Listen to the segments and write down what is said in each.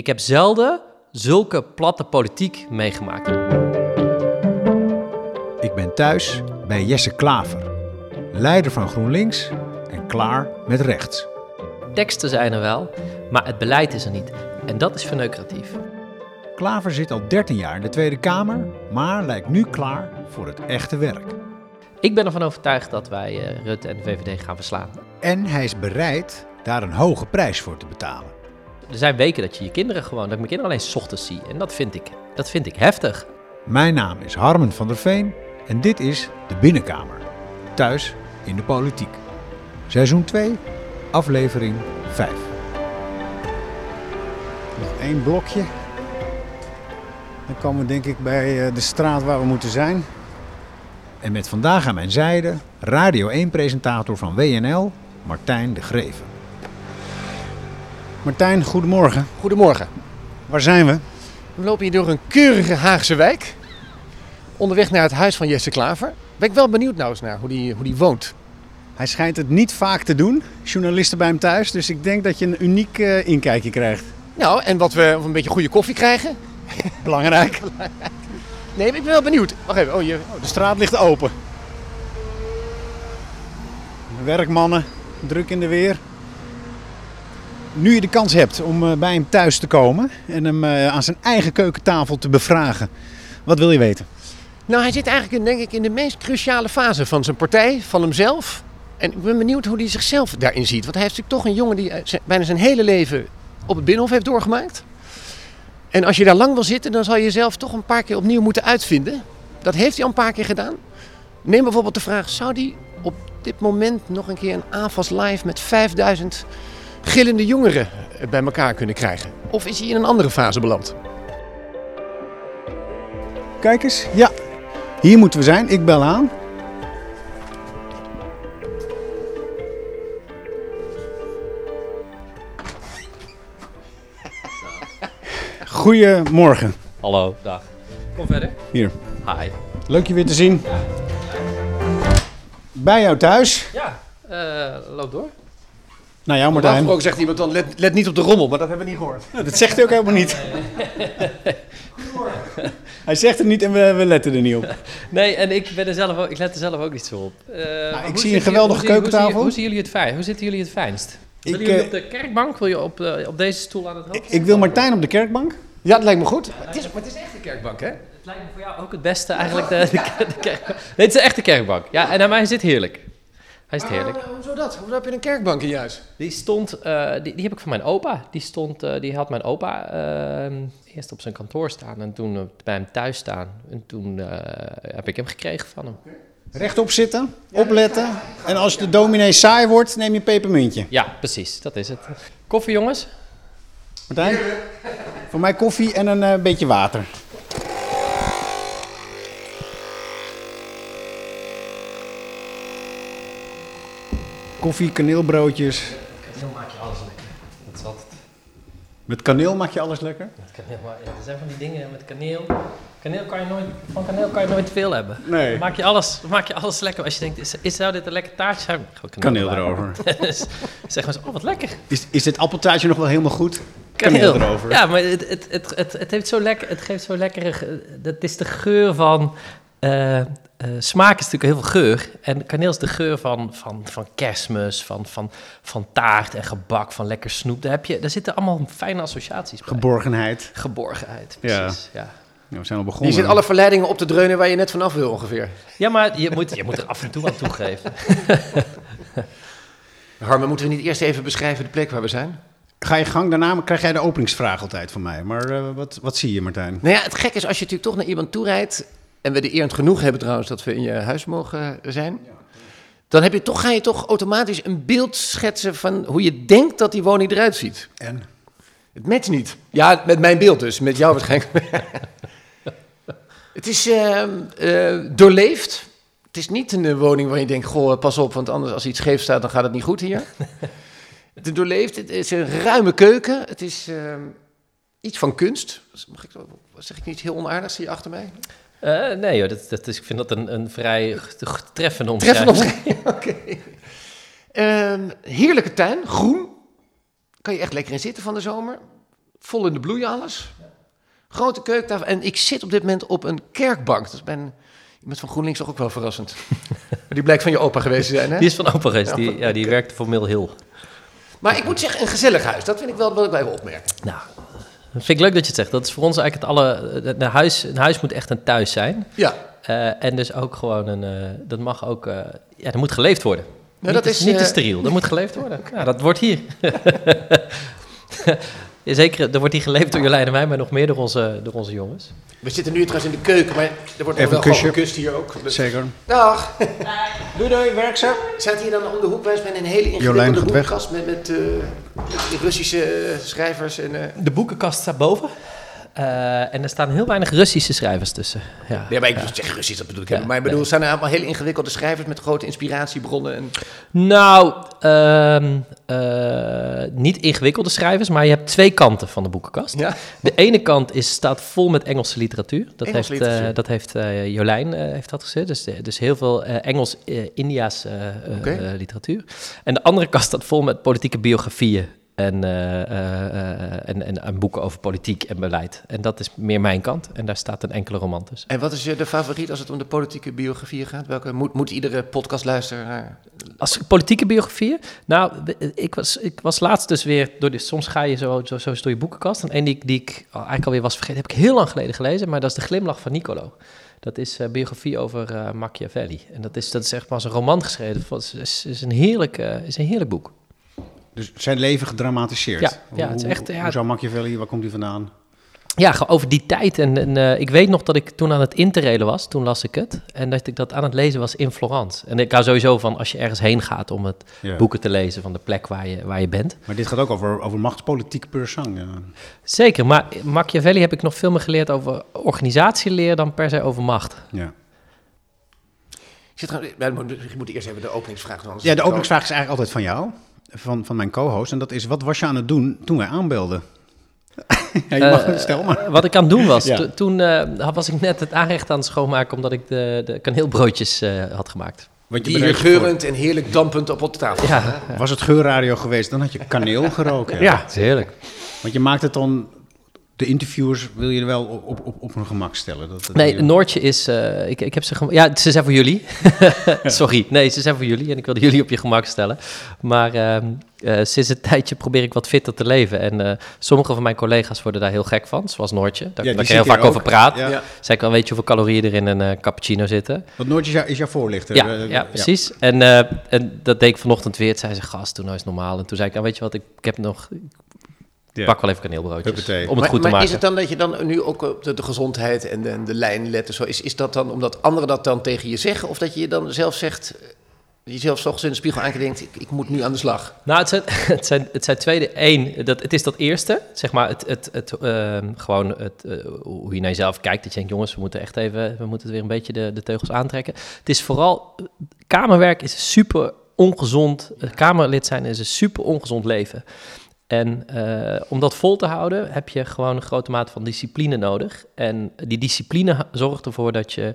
Ik heb zelden zulke platte politiek meegemaakt. Ik ben thuis bij Jesse Klaver, leider van GroenLinks en klaar met rechts. Teksten zijn er wel, maar het beleid is er niet. En dat is verneukeratief. Klaver zit al 13 jaar in de Tweede Kamer, maar lijkt nu klaar voor het echte werk. Ik ben ervan overtuigd dat wij uh, Rutte en de VVD gaan verslaan. En hij is bereid daar een hoge prijs voor te betalen. Er zijn weken dat je je kinderen gewoon, dat ik mijn kinderen alleen 's ochtends zie. En dat vind ik, dat vind ik heftig. Mijn naam is Harmen van der Veen en dit is De Binnenkamer. Thuis in de politiek. Seizoen 2, aflevering 5. Nog één blokje. Dan komen we denk ik bij eh, de straat waar we moeten zijn. En met vandaag aan mijn zijde Radio 1-presentator van WNL, Martijn de Greven. Martijn, goedemorgen. Goedemorgen. Waar zijn we? We lopen hier door een keurige Haagse wijk. Onderweg naar het huis van Jesse Klaver. Ben ik wel benieuwd nou eens naar hoe die, hoe die woont. Hij schijnt het niet vaak te doen, journalisten bij hem thuis. Dus ik denk dat je een uniek uh, inkijkje krijgt. Nou, en wat we of een beetje goede koffie krijgen. Belangrijk. Nee, ik ben wel benieuwd. Wacht even, oh, je... oh, de straat ligt open. Werkmannen, druk in de weer. Nu je de kans hebt om uh, bij hem thuis te komen en hem uh, aan zijn eigen keukentafel te bevragen, wat wil je weten? Nou, hij zit eigenlijk denk ik in de meest cruciale fase van zijn partij, van hemzelf. En ik ben benieuwd hoe hij zichzelf daarin ziet. Want hij heeft natuurlijk toch een jongen die uh, bijna zijn hele leven op het Binnenhof heeft doorgemaakt. En als je daar lang wil zitten, dan zal je jezelf toch een paar keer opnieuw moeten uitvinden. Dat heeft hij al een paar keer gedaan. Neem bijvoorbeeld de vraag, zou hij op dit moment nog een keer een AFAS live met 5000 gillende jongeren bij elkaar kunnen krijgen? Of is hij in een andere fase beland? Kijk eens, ja, hier moeten we zijn. Ik bel aan. Goedemorgen. Hallo, dag. Kom verder. Hier. Hi. Leuk je weer te zien. Bij jou thuis. Ja, uh, loop door. Nou ja, Martijn. Normaal gesproken zegt iemand dan, let, let, niet op de rommel, maar dat hebben we niet gehoord. dat zegt hij ook helemaal niet. hij zegt het niet en we, we, letten er niet op. Nee, en ik, ben er zelf ook, ik let er zelf ook niet zo op. Uh, nou, ik zie een geweldige keukentafel. Hoe, zien jullie het fijn? Hoe zitten jullie het fijnst? Ik, wil je op de kerkbank? Wil je op, uh, op deze stoel aan het hoofd? Ik, ik wil Martijn op de kerkbank. Ja, dat lijkt me goed. Het is, maar het is echt een kerkbank, hè? Het lijkt me voor jou ook het beste eigenlijk, de, de, de kerkbank. Nee, het is echt de kerkbank. Ja, en aan mij zit heerlijk. Hij is heerlijk. Uh, hoezo dat? Hoezo heb je een kerkbank in je huis? Die stond, uh, die, die heb ik van mijn opa. Die stond, uh, die had mijn opa eerst op zijn kantoor staan en toen bij hem thuis staan. En toen heb ik hem gekregen van hem. Rechtop zitten, opletten. En als de dominee saai wordt, neem je een pepermuntje. Ja, precies. Dat is het. Koffie, jongens? Martijn? Voor mij koffie en een uh, beetje water. Koffie, kaneelbroodjes. Kaneel maak je alles lekker. Dat is altijd... Met kaneel maak je alles lekker? Met kaneel, maar, ja, er zijn van die dingen met kaneel. Kaneel kan je nooit, van kaneel kan je nooit veel hebben. Nee. Dan maak je alles, maak je alles lekker. Als je denkt, is, is zou dit een lekker taartje zijn? Kaneel, kaneel erover. zeg maar zo, oh wat lekker. Is, is dit appeltaartje nog wel helemaal goed? Kaneel, kaneel erover. Ja, maar het, het, het, het, het, heeft zo lekker, het geeft zo lekkere... Dat is de geur van... Uh, uh, smaak is natuurlijk heel veel geur. En kaneel is de geur van, van, van kerstmis, van, van, van taart en gebak, van lekker snoep. Daar, heb je, daar zitten allemaal fijne associaties bij. Geborgenheid. Geborgenheid, precies. Ja. ja. Ja, we zijn al begonnen. Je zit alle verleidingen op te dreunen waar je net vanaf wil ongeveer. Ja, maar je moet, je moet er af en toe aan toegeven. Harmen, moeten we niet eerst even beschrijven de plek waar we zijn? Ga je gang, daarna krijg jij de openingsvraag altijd van mij. Maar uh, wat, wat zie je, Martijn? Nou ja, het gek is als je natuurlijk toch naar iemand toe rijdt... en we de eer genoeg hebben trouwens dat we in je huis mogen zijn... dan heb je toch, ga je toch automatisch een beeld schetsen van hoe je denkt dat die woning eruit ziet. En? Het matcht niet. Ja, met mijn beeld dus, met jou waarschijnlijk. Het is uh, uh, doorleefd. Het is niet een woning waar je denkt, goh, pas op, want anders als iets scheef staat, dan gaat het niet goed hier. het is doorleefd, het is een ruime keuken, het is uh, iets van kunst. Mag ik, zeg ik niet heel onaardig, zie je achter mij? Uh, nee joh, dat, dat is, ik vind dat een, een vrij treffende omschrijving. Treffende omschrijving, oké. Okay. heerlijke tuin, groen. Kan je echt lekker in zitten van de zomer. Vol in de bloei alles. Grote keukentafel. En ik zit op dit moment op een kerkbank. Dat is bij een, iemand van GroenLinks toch ook wel verrassend. Die blijkt van je opa geweest te zijn, hè? Die is van opa geweest. Die, ja, die werkte voor Mill Hill. Maar ik moet zeggen, een gezellig huis. Dat vind ik wel wat ik blijven opmerken. Nou, dat vind ik leuk dat je het zegt. Dat is voor ons eigenlijk het alle... Een huis, een huis moet echt een thuis zijn. Ja. Eh, en dus ook gewoon een... eh, dat mag ook... eh, ja, er moet geleefd worden. Nou, niet dat te- is, niet te steriel. Er moet geleefd worden. Ja, dat wordt hier. Zeker, er wordt hier geleefd door Jolijn en mij, maar nog meer door onze, door onze jongens. We zitten nu trouwens in de keuken, maar er wordt Even wel gewoon gekust hier ook. Dus- Zeker. Dag. Doei doei, werkzaam. Staat hier dan om de hoek bij een hele ingewikkelde boekenkast met, met, eh, met Russische eh, schrijvers. En, eh, De boekenkast staat boven. Eh, en er staan heel weinig Russische schrijvers tussen. Ja. Ja, maar ik zeg Russisch, dat bedoel ik Ja. Maar ik bedoel, nee. er allemaal hele ingewikkelde schrijvers met grote inspiratiebronnen. En... Nou, ehm, eh, niet ingewikkelde schrijvers, maar je hebt twee kanten van de boekenkast. Ja. De ene kant is, staat vol met Engelse literatuur. Dat heeft, eh, literatuur. dat heeft eh, Jolijn eh, heeft dat gezet. Dus, dus heel veel eh, Engels-India's eh, eh, eh, literatuur. En de andere kast staat vol met politieke biografieën. En, eh, eh, eh, en, en, en boeken over politiek en beleid. En dat is meer mijn kant. En daar staat een enkele roman tussen. en wat is je de favoriet als het om de politieke biografieën gaat? Welke moet, moet iedere podcastluisteraar... Als politieke biografieën? Nou, ik was, ik was laatst dus weer... Door de, soms ga je zo, zo, zo door je boekenkast. En één die, ik- die ik eigenlijk alweer was vergeten... heb ik heel lang geleden gelezen. Maar dat is De Glimlach van Nicolo. Dat is een biografie over Machiavelli. En dat is, dat is echt pas een roman geschreven. Het is, is, een heerlijk, is een heerlijk boek. Dus zijn leven gedramatiseerd. Ja, ja, Hoe- het is echt, ja. Hoe zou Machiavelli, waar komt hij vandaan? Ja, over die tijd. En, en eh, ik weet nog dat ik toen aan het interrailen was. Toen las ik het. En dat ik dat aan het lezen was in Florence. En ik hou sowieso van als je ergens heen gaat... om het Ja. boeken te lezen van de plek waar je, waar je bent. Maar dit gaat ook over, over machtspolitiek per sang. Ja. Zeker, maar Machiavelli heb ik nog veel meer geleerd over organisatieleer dan per se over macht. Ja. Ik, zit moet- ik eerst even de openingsvraag doen. ja, de openingsvraag is eigenlijk altijd van jou, van, van mijn co-host. En dat is, wat was je aan het doen toen wij aanbelden? ja, je mag Eh, stel maar. Wat ik aan het doen was, Ja. to- toen eh, was ik net het aanrecht aan het schoonmaken omdat ik de, de kaneelbroodjes eh, had gemaakt. Want je Die hier geurend en heerlijk dampend op de tafel. Ja, Was het geurradio geweest, dan had je kaneel geroken. ja. het is heerlijk. Want je maakt het dan, de interviewers wil je er wel op, op, op, op hun gemak stellen. Dat, dat Nee, je- Noortje is, eh, ik, ik heb ze, ja, ze zijn voor jullie. Sorry, nee, ze zijn voor jullie en ik wilde jullie op je gemak stellen. Maar ehm, eh, sinds een tijdje probeer ik wat fitter te leven. En eh, sommige van mijn collega's worden daar heel gek van, zoals Noortje. Daar, Ja, daar ik heel vaak over praat. Ja. Ja. Zeg ik wel, weet je hoeveel calorieën er in een cappuccino zitten? Want Noortje is, jou- is jouw voorlichter. Ja, ja, precies. En, eh, en dat deed ik vanochtend weer. Het zei ze, gast, doe nou eens normaal. En toen zei ik, nou, weet je wat, ik, ik heb nog... Ja. pak wel even kaneelbroodjes. Huppatee. Om het maar, goed te maar maken. is het dan dat je dan nu ook op de, de gezondheid en de, en de lijn let en zo, is, is dat dan omdat anderen dat dan tegen je zeggen? Of dat je dan zelf zegt, eh, jezelf 's ochtends in de spiegel aankijkt denkt, ik, ik moet nu aan de slag? Nou, het zijn, het zijn, het zijn twee. Eén, dat, het is dat eerste, zeg maar, het, het, het, ehm, gewoon het, eh, hoe je naar jezelf kijkt. Dat je denkt, jongens, we moeten echt even, we moeten weer een beetje de, de teugels aantrekken. Het is vooral, kamerwerk is super ongezond. Eh, Kamerlid zijn is een super ongezond leven. En eh, om dat vol te houden heb je gewoon een grote mate van discipline nodig. En die discipline zorgt ervoor dat je.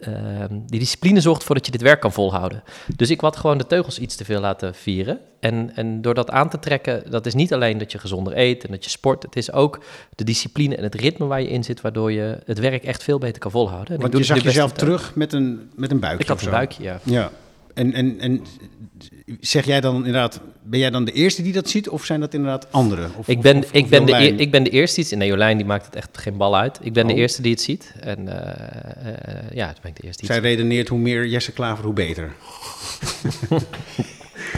ehm, die discipline zorgt ervoor dat je dit werk kan volhouden. Dus ik had gewoon de teugels iets te veel laten vieren. En, en door dat aan te trekken, dat is niet alleen dat je gezonder eet en dat je sport. Het is ook de discipline en het ritme waar je in zit, waardoor je het werk echt veel beter kan volhouden. En ik Want doe je zag jezelf terug met een, met een buikje Ik had een buikje, ja. Ja. En, en, en zeg jij dan inderdaad, ben jij dan de eerste die dat ziet of zijn dat inderdaad anderen? Of, Ik ben, of- ik, ben de, eer- ik ben de eerste die het... Nee, Jolijn die maakt het echt geen bal uit. Ik ben de Oh. eerste die het ziet. En eh, eh, ja, toen ben ik de eerste die Zij het redeneert hoe meer Jesse Klaver, hoe beter.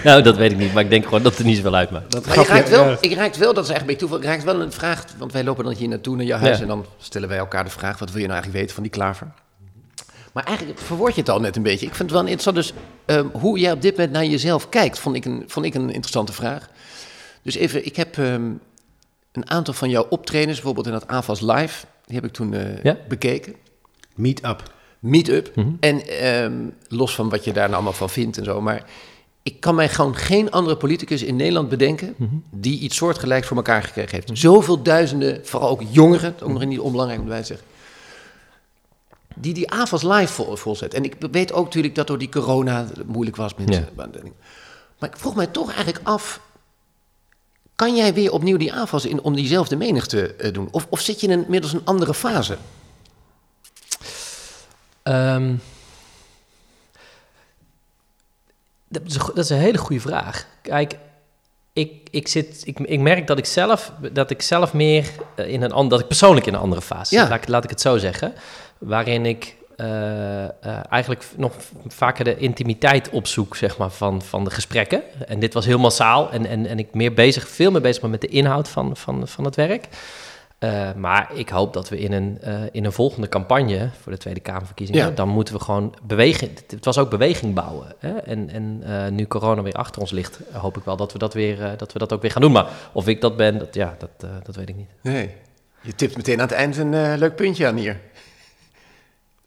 Nou, dat weet ik niet, maar ik denk gewoon dat het er niet zoveel uitmaakt. Dat Maar je grapje, raakt wel, ik raakt wel, dat is eigenlijk een beetje toeval, ik raakt wel een vraag, want wij lopen dan hier naartoe naar jouw huis Ja. en dan stellen wij elkaar de vraag, wat wil je nou eigenlijk weten van die klaver? Maar eigenlijk verwoord je het al net een beetje. Ik vind het wel interessant, dus ehm, hoe jij op dit moment naar jezelf kijkt, vond ik een, vond ik een interessante vraag. Dus even, ik heb ehm, een aantal van jouw optredens, bijvoorbeeld in dat AFAS Live, die heb ik toen eh, Ja. bekeken. Meet up. Meet-up. Mhm. En ehm, los van wat je daar nou allemaal van vindt en zo. Maar ik kan mij gewoon geen andere politicus in Nederland bedenken. Mhm. die iets soortgelijks voor elkaar gekregen heeft. Zoveel duizenden, vooral ook jongeren. ook nog niet onbelangrijk om bij te zeggen. Die die avonds live vol, volzet. En ik weet ook natuurlijk dat door die corona het moeilijk was. Mensen, Maar ik vroeg mij toch eigenlijk af. Kan jij weer opnieuw die aanvals in om diezelfde mening te eh, doen? Of, of zit je in inmiddels een andere fase? Ehm, dat, is dat is een hele goede vraag. Kijk, ik, ik, zit, ik, ik merk dat ik zelf, dat ik zelf meer eh, in een dat ik persoonlijk in een andere fase Ja. zit. Laat, ik- laat ik het zo zeggen. Waarin ik eh, eh, eigenlijk nog vaker de intimiteit opzoek, zeg maar, van, van de gesprekken. En dit was heel massaal en, en, en ik meer bezig, veel meer bezig ben met de inhoud van, van, van het werk. Eh, maar ik hoop dat we in een, in een volgende campagne voor de Tweede Kamerverkiezingen, Ja. dan moeten we gewoon bewegen. Het was ook beweging bouwen. Hè? En, en nu corona weer achter ons ligt, hoop ik wel dat we dat, weer, dat we dat ook weer gaan doen. Maar of ik dat ben, dat, ja, dat, dat weet ik niet. Nee. Je tipt meteen aan het eind een leuk puntje aan hier.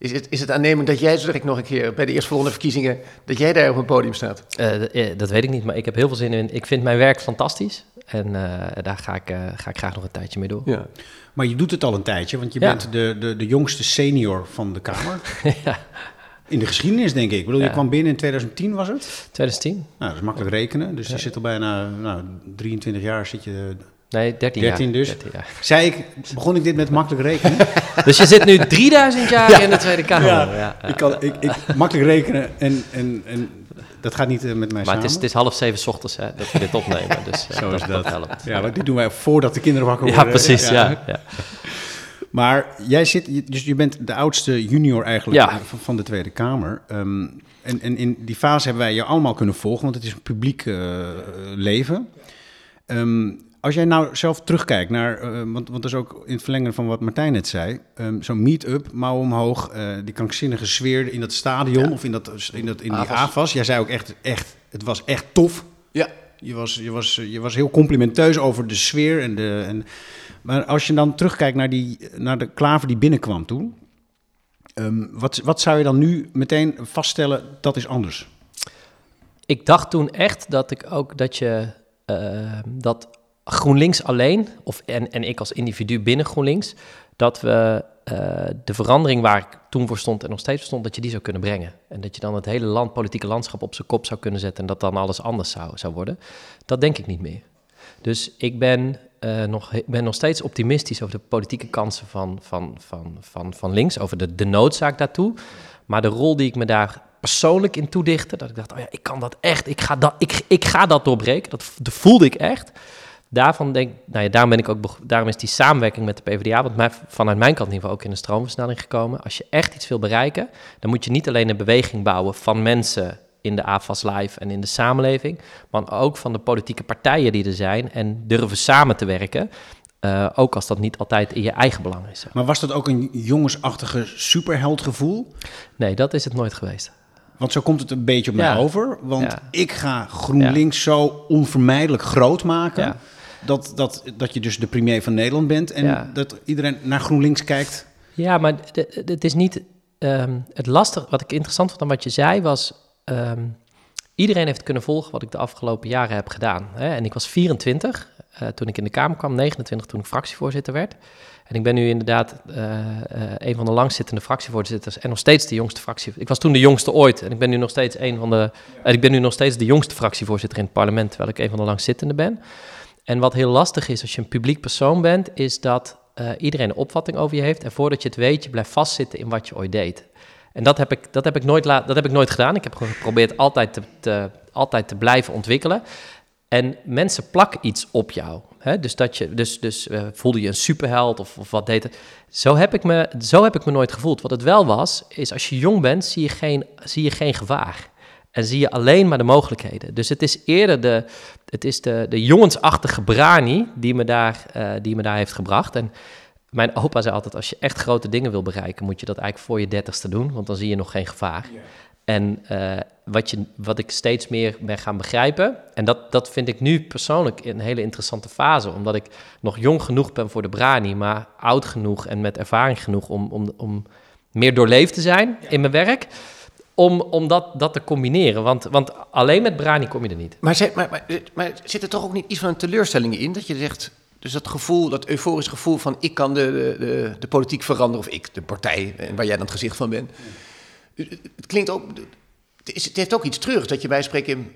Is het, is het aannemelijk dat jij zo direct nog een keer bij de eerstvolgende verkiezingen... dat jij daar op een podium staat? Eh, eh, dat weet ik niet, maar ik heb heel veel zin in. Ik vind mijn werk fantastisch. En eh, daar ga ik, eh, ga ik graag nog een tijdje mee door. Ja. Maar je doet het al een tijdje, want je Ja. bent de, de, de jongste senior van de Kamer. ja, In de geschiedenis, denk ik. Ik bedoel, je kwam binnen in 2010, was het? 2010? Nou, dat is makkelijk rekenen. Dus je zit al bijna nou, 23 jaar zit je... Nee, 13, 13 jaar. dus. 13 jaar. Zei ik, begon ik dit met makkelijk rekenen? Dus je zit nu 3000 jaar in de Tweede Kamer. Ja, ja, ik kan ik, ik, makkelijk rekenen en, en, en dat gaat niet eh, met mij Maar samen. het is, het is half zeven 's ochtends hè, dat we dit opnemen. Dus eh, Zo is dat. helpt. Ja, want dit doen wij voordat de kinderen wakker Ja, worden. precies. Ja. Ja. Maar jij zit, dus je bent de oudste junior eigenlijk Ja. van, van de Tweede Kamer. Ehm, en, en in die fase hebben wij je allemaal kunnen volgen, want het is een publiek eh, leven. Ehm, als jij nou zelf terugkijkt naar, eh, want, want dat is ook in het verlengen van wat Martijn net zei, ehm, zo'n meet-up, mouw omhoog, eh, die krankzinnige sfeer in dat stadion of in, dat, in, dat, in die AFAS. Jij zei ook echt, echt, het was echt tof. Ja. Je was, je, was, je was heel complimenteus over de sfeer. En de, en, maar als je dan terugkijkt naar, die, naar de klaver die binnenkwam toen. ehm, wat, wat zou je dan nu meteen vaststellen, dat is anders? Ik dacht toen echt dat ik ook dat je eh, dat GroenLinks alleen, of en, en ik als individu binnen GroenLinks, dat we eh, de verandering waar ik toen voor stond en nog steeds voor stond, dat je die zou kunnen brengen. En dat je dan het hele land, politieke landschap op zijn kop zou kunnen zetten en dat dan alles anders zou, zou worden. Dat denk ik niet meer. Dus ik ben, eh, nog, ben nog steeds optimistisch over de politieke kansen van, van, van, van, van links, over de, de noodzaak daartoe. Maar de rol die ik me daar persoonlijk in toedichtte, dat ik dacht, oh ja, ik kan dat echt, ik ga dat, ik, ik ga dat doorbreken, dat voelde ik echt. Daarvan denk, nou ja, daarom, ben ik ook, daarom is die samenwerking met de PvdA, want mij, vanuit mijn kant in ieder geval ook in de stroomversnelling gekomen. Als je echt iets wil bereiken, dan moet je niet alleen een beweging bouwen van mensen in de AFAS Live en in de samenleving, maar ook van de politieke partijen die er zijn en durven samen te werken. eh, ook als dat niet altijd in je eigen belang is. Maar was dat ook een jongensachtige superheldgevoel? Nee, dat is het nooit geweest. Want zo komt het een beetje op mij Ja. over. Want Ja. ik ga GroenLinks zo onvermijdelijk groot maken. Dat, dat, dat je dus de premier van Nederland bent. En Ja. dat iedereen naar GroenLinks kijkt. Ja, maar het is niet. ehm, het lastige, wat ik interessant vond aan wat je zei, was. ehm, iedereen heeft kunnen volgen wat ik de afgelopen jaren heb gedaan. Hè? En ik was 24 eh, toen ik in de Kamer kwam, 29 toen ik fractievoorzitter werd. En ik ben nu inderdaad eh, eh, een van de langzittende fractievoorzitters en nog steeds de jongste fractie. Ik was toen de jongste ooit en ik ben nu nog steeds een van de. ik ben nu nog steeds de jongste fractievoorzitter in het parlement, terwijl ik een van de langzittenden ben. En wat heel lastig is als je een publiek persoon bent, is dat eh, iedereen een opvatting over je heeft. En voordat je het weet, je blijft vastzitten in wat je ooit deed. En dat heb ik, dat heb ik, nooit, dat heb ik nooit gedaan. Ik heb gewoon geprobeerd altijd te, te, altijd te blijven ontwikkelen. En mensen plakken iets op jou. Hè? Dus, dat je, dus, dus eh, voelde je een superheld of, of wat deed het. Zo heb, ik me, zo heb ik me nooit gevoeld. Wat het wel was, is als je jong bent, zie je geen, zie je geen gevaar. En zie je alleen maar de mogelijkheden. Dus het is eerder de, het is de, de jongensachtige brani die me, daar, eh, die me daar heeft gebracht. En mijn opa zei altijd, als je echt grote dingen wil bereiken, moet je dat eigenlijk voor je dertigste doen, want dan zie je nog geen gevaar. En eh, wat, je, wat ik steeds meer ben gaan begrijpen, en dat, dat vind ik nu persoonlijk een hele interessante fase, omdat ik nog jong genoeg ben voor de brani, maar oud genoeg en met ervaring genoeg om, om, om meer doorleefd te zijn in mijn werk, om, om dat, dat te combineren. Want, want alleen met brani kom je er niet. Maar, zit- maar, maar, maar zit er toch ook niet iets van een teleurstelling in? Dat je zegt, dus dat gevoel, dat euforische gevoel van ik kan de, de, de, politiek veranderen, of ik, de partij, en waar jij dan het gezicht van bent. Het klinkt ook, het, is, het heeft ook iets terug dat je bij spreken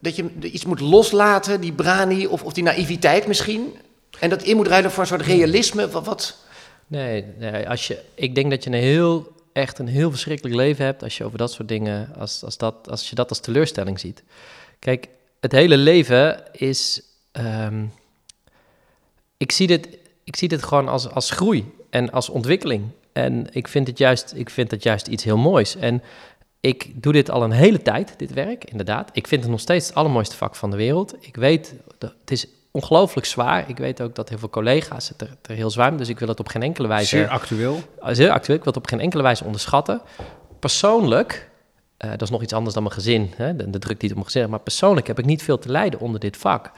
Dat je iets moet loslaten, die brani of, of die naïviteit misschien. En dat in moet ruilen voor een soort realisme. Wat, wat... Nee, nee als je, ik denk dat je een heel, echt een heel verschrikkelijk leven hebt als je over dat soort dingen, als, als, dat, als je dat als teleurstelling ziet. Kijk, het hele leven is. ehm, ik, zie dit, ik zie dit gewoon als, als groei en als ontwikkeling. En ik vind, het juist, ik vind het juist iets heel moois. En ik doe dit al een hele tijd, dit werk, inderdaad. Ik vind het nog steeds het allermooiste vak van de wereld. Ik weet, dat het is ongelooflijk zwaar. Ik weet ook dat heel veel collega's het er, er heel zwaar hebben. Dus ik wil het op geen enkele wijze... Zeer actueel. Zeer actueel. Ik wil het op geen enkele wijze onderschatten. Persoonlijk, eh, dat is nog iets anders dan mijn gezin, hè, de, de druk die het op mijn gezin heeft, maar persoonlijk heb ik niet veel te lijden onder dit vak.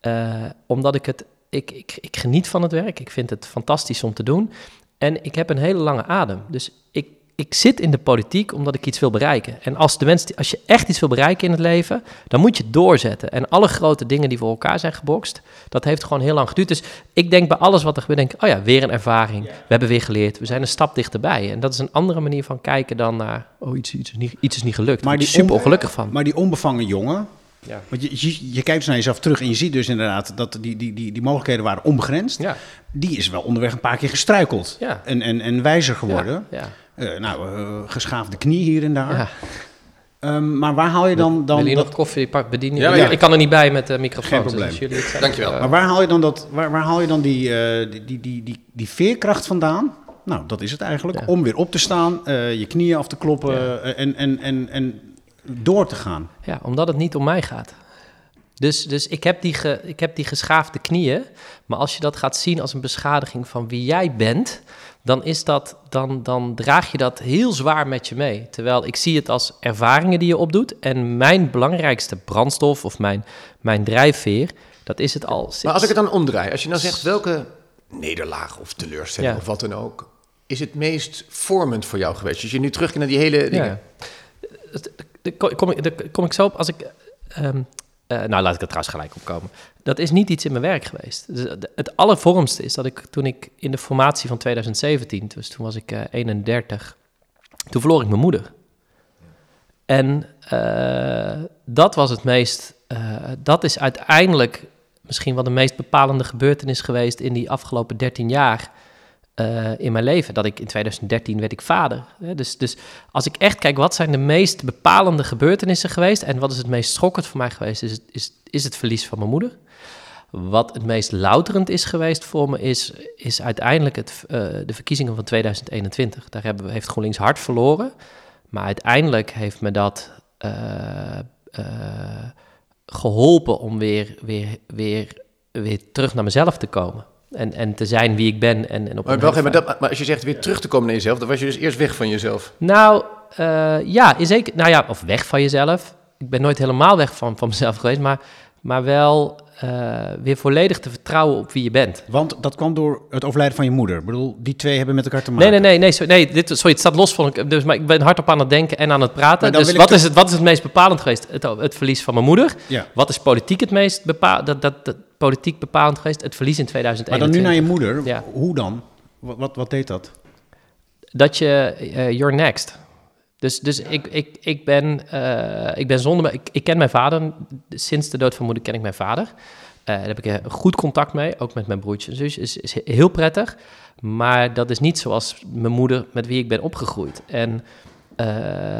Eh, omdat ik het, ik, ik, ik geniet van het werk, ik vind het fantastisch om te doen. En ik heb een hele lange adem. Dus ik, ik zit in de politiek omdat ik iets wil bereiken. En als, de mensen, die- als je echt iets wil bereiken in het leven, dan moet je het doorzetten. En alle grote dingen die voor elkaar zijn gebokst, dat heeft gewoon heel lang geduurd. Dus ik denk bij alles wat er gebeurt, denk ik, oh ja, weer een ervaring. We hebben weer geleerd, we zijn een stap dichterbij. En dat is een andere manier van kijken dan naar, oh, iets, iets, is, niet, iets is niet gelukt. Maar die super on- ongelukkig van. Maar die onbevangen jongen, Ja. want je, je, je kijkt dus naar jezelf terug en je ziet dus inderdaad dat die, die, die, die mogelijkheden waren onbegrensd. Ja, Die is wel onderweg een paar keer gestruikeld Ja. en, en, en wijzer geworden. Eh, nou, eh, geschaafde knie hier en daar. ja. Ehm, maar waar haal je dan... dan jullie dat, nog koffie pak bedienen? Ja, Ja. Ik kan er niet bij met de microfoon. Geen dus probleem. als jullie het Dankjewel. eh, maar waar haal je dan, dat, waar, waar haal je dan die, eh, die, die, die, die, die veerkracht vandaan? Nou, dat is het eigenlijk. Ja. Om weer op te staan, eh, je knieën af te kloppen Ja. eh, en, en, en, en door te gaan. Ja, omdat het niet om mij gaat. Dus, dus ik, heb die ge, ik heb die geschaafde knieën. Maar als je dat gaat zien als een beschadiging van wie jij bent, dan, is dat, dan, dan draag je dat heel zwaar met je mee. Terwijl ik zie het als ervaringen die je opdoet. En mijn belangrijkste brandstof of mijn, mijn drijfveer, dat is het al. sinds- Maar als ik het dan omdraai, als je nou zegt welke nederlaag of teleurstelling Ja. of wat dan ook, is het meest vormend voor jou geweest? Als je nu terugkijkt naar die hele dingen. Ja. Daar kom, kom ik zo op als ik. ehm, eh, nou, laat ik er trouwens gelijk op komen. Dat is niet iets in mijn werk geweest. Dus het- het allervormste is dat ik toen ik in de formatie van 2017, dus toen was ik eh, 31, toen verloor ik mijn moeder. En eh, dat was het meest. eh, dat is uiteindelijk misschien wel de meest bepalende gebeurtenis geweest in die afgelopen 13 jaar eh, in mijn leven. Dat ik in 2013 werd ik vader. Dus, dus als ik echt kijk, wat zijn de meest bepalende gebeurtenissen geweest en wat is het meest schokkend voor mij geweest, is het, is, is het verlies van mijn moeder. Wat het meest louterend is geweest voor me, is, is uiteindelijk het, eh, de verkiezingen van 2021. Daar hebben heeft GroenLinks hard verloren. Maar uiteindelijk heeft me dat eh, geholpen om weer, weer, weer, weer terug naar mezelf te komen. En, en te zijn wie ik ben. En, en op Maar, een maar, dat, maar als je zegt weer terug te komen naar jezelf, dan was je dus eerst weg van jezelf. nou, eh, ja, is zeker. Nou ja, of weg van jezelf. Ik ben nooit helemaal weg van, van mezelf geweest, maar, maar wel eh, weer volledig te vertrouwen op wie je bent. Want dat kwam door het overlijden van je moeder. Ik bedoel, die twee hebben met elkaar te Nee, maken. nee, nee, nee, sorry, nee dit, sorry, het staat los van. Dus, maar ik ben hardop aan het denken en aan het praten. Dus wat is, het, wat is het meest bepalend geweest? Het, het verlies van mijn moeder. Ja. Wat is politiek het meest bepa dat, dat, dat, politiek bepalend geweest? Het verlies in Maar 2021. dan nu naar je moeder. Ja. Hoe dan? Wat, wat, wat deed dat? dat je, eh, you're next. Dus, dus ik, ik, ik, ben, eh, ik ben zonder, ik, ik ken mijn vader, sinds de dood van moeder ken ik mijn vader. Eh, daar heb ik een goed contact mee, ook met mijn broertje en zus, is, is heel prettig. Maar dat is niet zoals mijn moeder met wie ik ben opgegroeid. En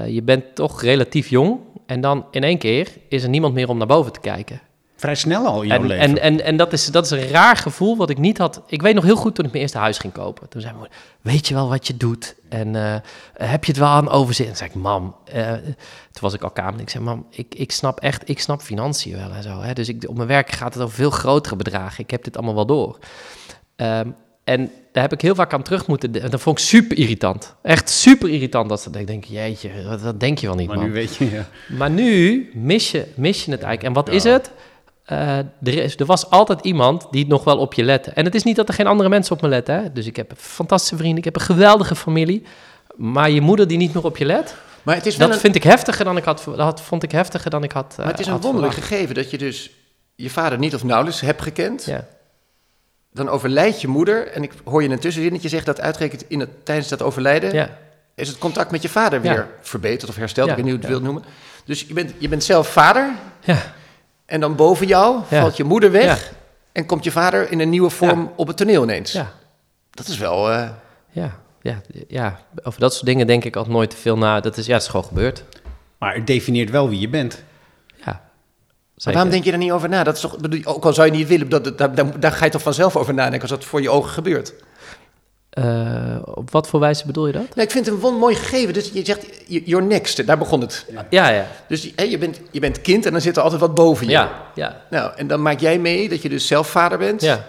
je bent toch relatief jong en dan in één keer is er niemand meer om naar boven te kijken. Vrij snel al in jouw En, leven. en, en, en dat, is, dat is een raar gevoel wat ik niet had. Ik weet nog heel goed toen ik mijn eerste huis ging kopen. Toen zei mijn moeder, weet je wel wat je doet? En eh, heb je het wel aan overzicht? En zei ik, mam, eh, toen was ik al kamer. Ik zei, mam, ik, ik snap echt, ik snap financiën wel en zo. Hè? Dus ik, op mijn werk gaat het over veel grotere bedragen. Ik heb dit allemaal wel door. Ehm, en daar heb ik heel vaak aan terug moeten... de- Dat vond ik super irritant. Echt super irritant. Dat ze, ik denk, jeetje, wat, wat denk je wel niet, maar man? nu weet je, ja. Maar nu mis je, mis je het eigenlijk. En wat is het? Eh, er, is, er was altijd iemand die nog wel op je lette. En het is niet dat er geen andere mensen op me letten. Hè? Dus ik heb fantastische vrienden, ik heb een geweldige familie. Maar je moeder die niet meer op je let, Maar het is wel dat een, vind ik heftiger dan ik had, dat vond ik heftiger dan ik had. maar het is eh, een wonderlijk verwacht. gegeven dat je dus je vader niet of nauwelijks hebt gekend. Ja. Dan overlijdt je moeder. En ik hoor je in een tussenzinnetje zeggen dat uitgerekend in het, tijdens dat overlijden... Ja. is het contact met je vader Ja. weer verbeterd of hersteld. Ik weet niet hoe je het wilt noemen. Dus je bent, je bent zelf vader. Ja. En dan boven jou Ja. valt je moeder weg. Ja. En komt je vader in een nieuwe vorm Ja. op het toneel ineens. Ja. Dat is wel... eh, Ja. Ja. ja. Over dat soort dingen denk ik altijd nooit te veel na. Dat is, ja, het is gewoon gebeurd. Maar het definieert wel wie je bent. Ja. Waarom denk je daar niet over na? Dat is toch, bedoel, ook al zou je niet willen, dat, dat, daar, daar ga je toch vanzelf over nadenken als dat voor je ogen gebeurt. Eh, op wat voor wijze bedoel je dat? Nee, ik vind het een mooi gegeven. Dus je zegt, y- you're next, daar begon het. Ja, ja. Dus je, bent, je bent kind en dan zit er altijd wat boven je. Ja, ja. Nou, en dan maak jij mee dat je dus zelf vader bent. Ja.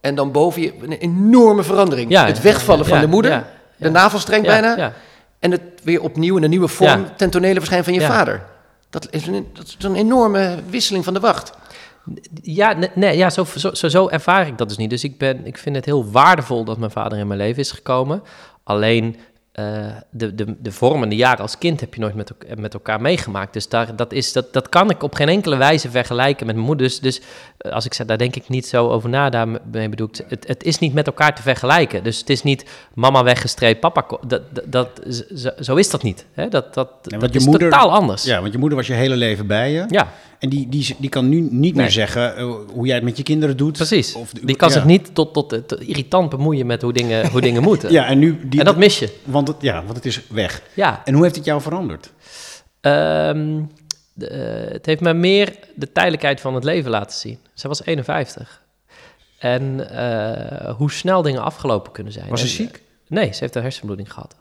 En dan boven je een enorme verandering. Ja, het wegvallen van ja, de moeder, ja, ja. de navelstreng Ja, bijna. ja. En het weer opnieuw in een nieuwe vorm Ja. ten tonele verschijnen van je Ja. vader. Dat is, een, dat is een enorme wisseling van de wacht. Ja, nee, nee, ja zo, zo, zo, zo ervaar ik dat dus niet. Dus ik, ben, ik vind het heel waardevol dat mijn vader in mijn leven is gekomen. Alleen eh, de, de, de vormende jaren als kind heb je nooit met, met elkaar meegemaakt. Dus daar, dat, is, dat, dat kan ik op geen enkele wijze vergelijken met mijn moeder. Dus, dus eh, als ik zeg, daar denk ik niet zo over na. Daarmee bedoel ik, het, het is niet met elkaar te vergelijken. Dus het is niet mama weggestreept, papa... Dat, dat, zo, zo is dat niet. Hè? Dat, dat, dat je is moeder- totaal anders. Ja, want je moeder was je hele leven bij je. ja. En die, die, die kan nu niet meer zeggen eh, hoe jij het met je kinderen doet. Precies. Of- die kan ja. zich niet tot, tot, tot irritant bemoeien met hoe dingen, hoe dingen moeten. Ja, en nu... Die, en dat mis je. want, het, ja, want het is weg. Ja. En hoe heeft het jou veranderd? Ehm, de, eh, het heeft me meer de tijdelijkheid van het leven laten zien. Zij was 51. En eh, hoe snel dingen afgelopen kunnen zijn. Was ze ziek? Nee, ze heeft een hersenbloeding gehad.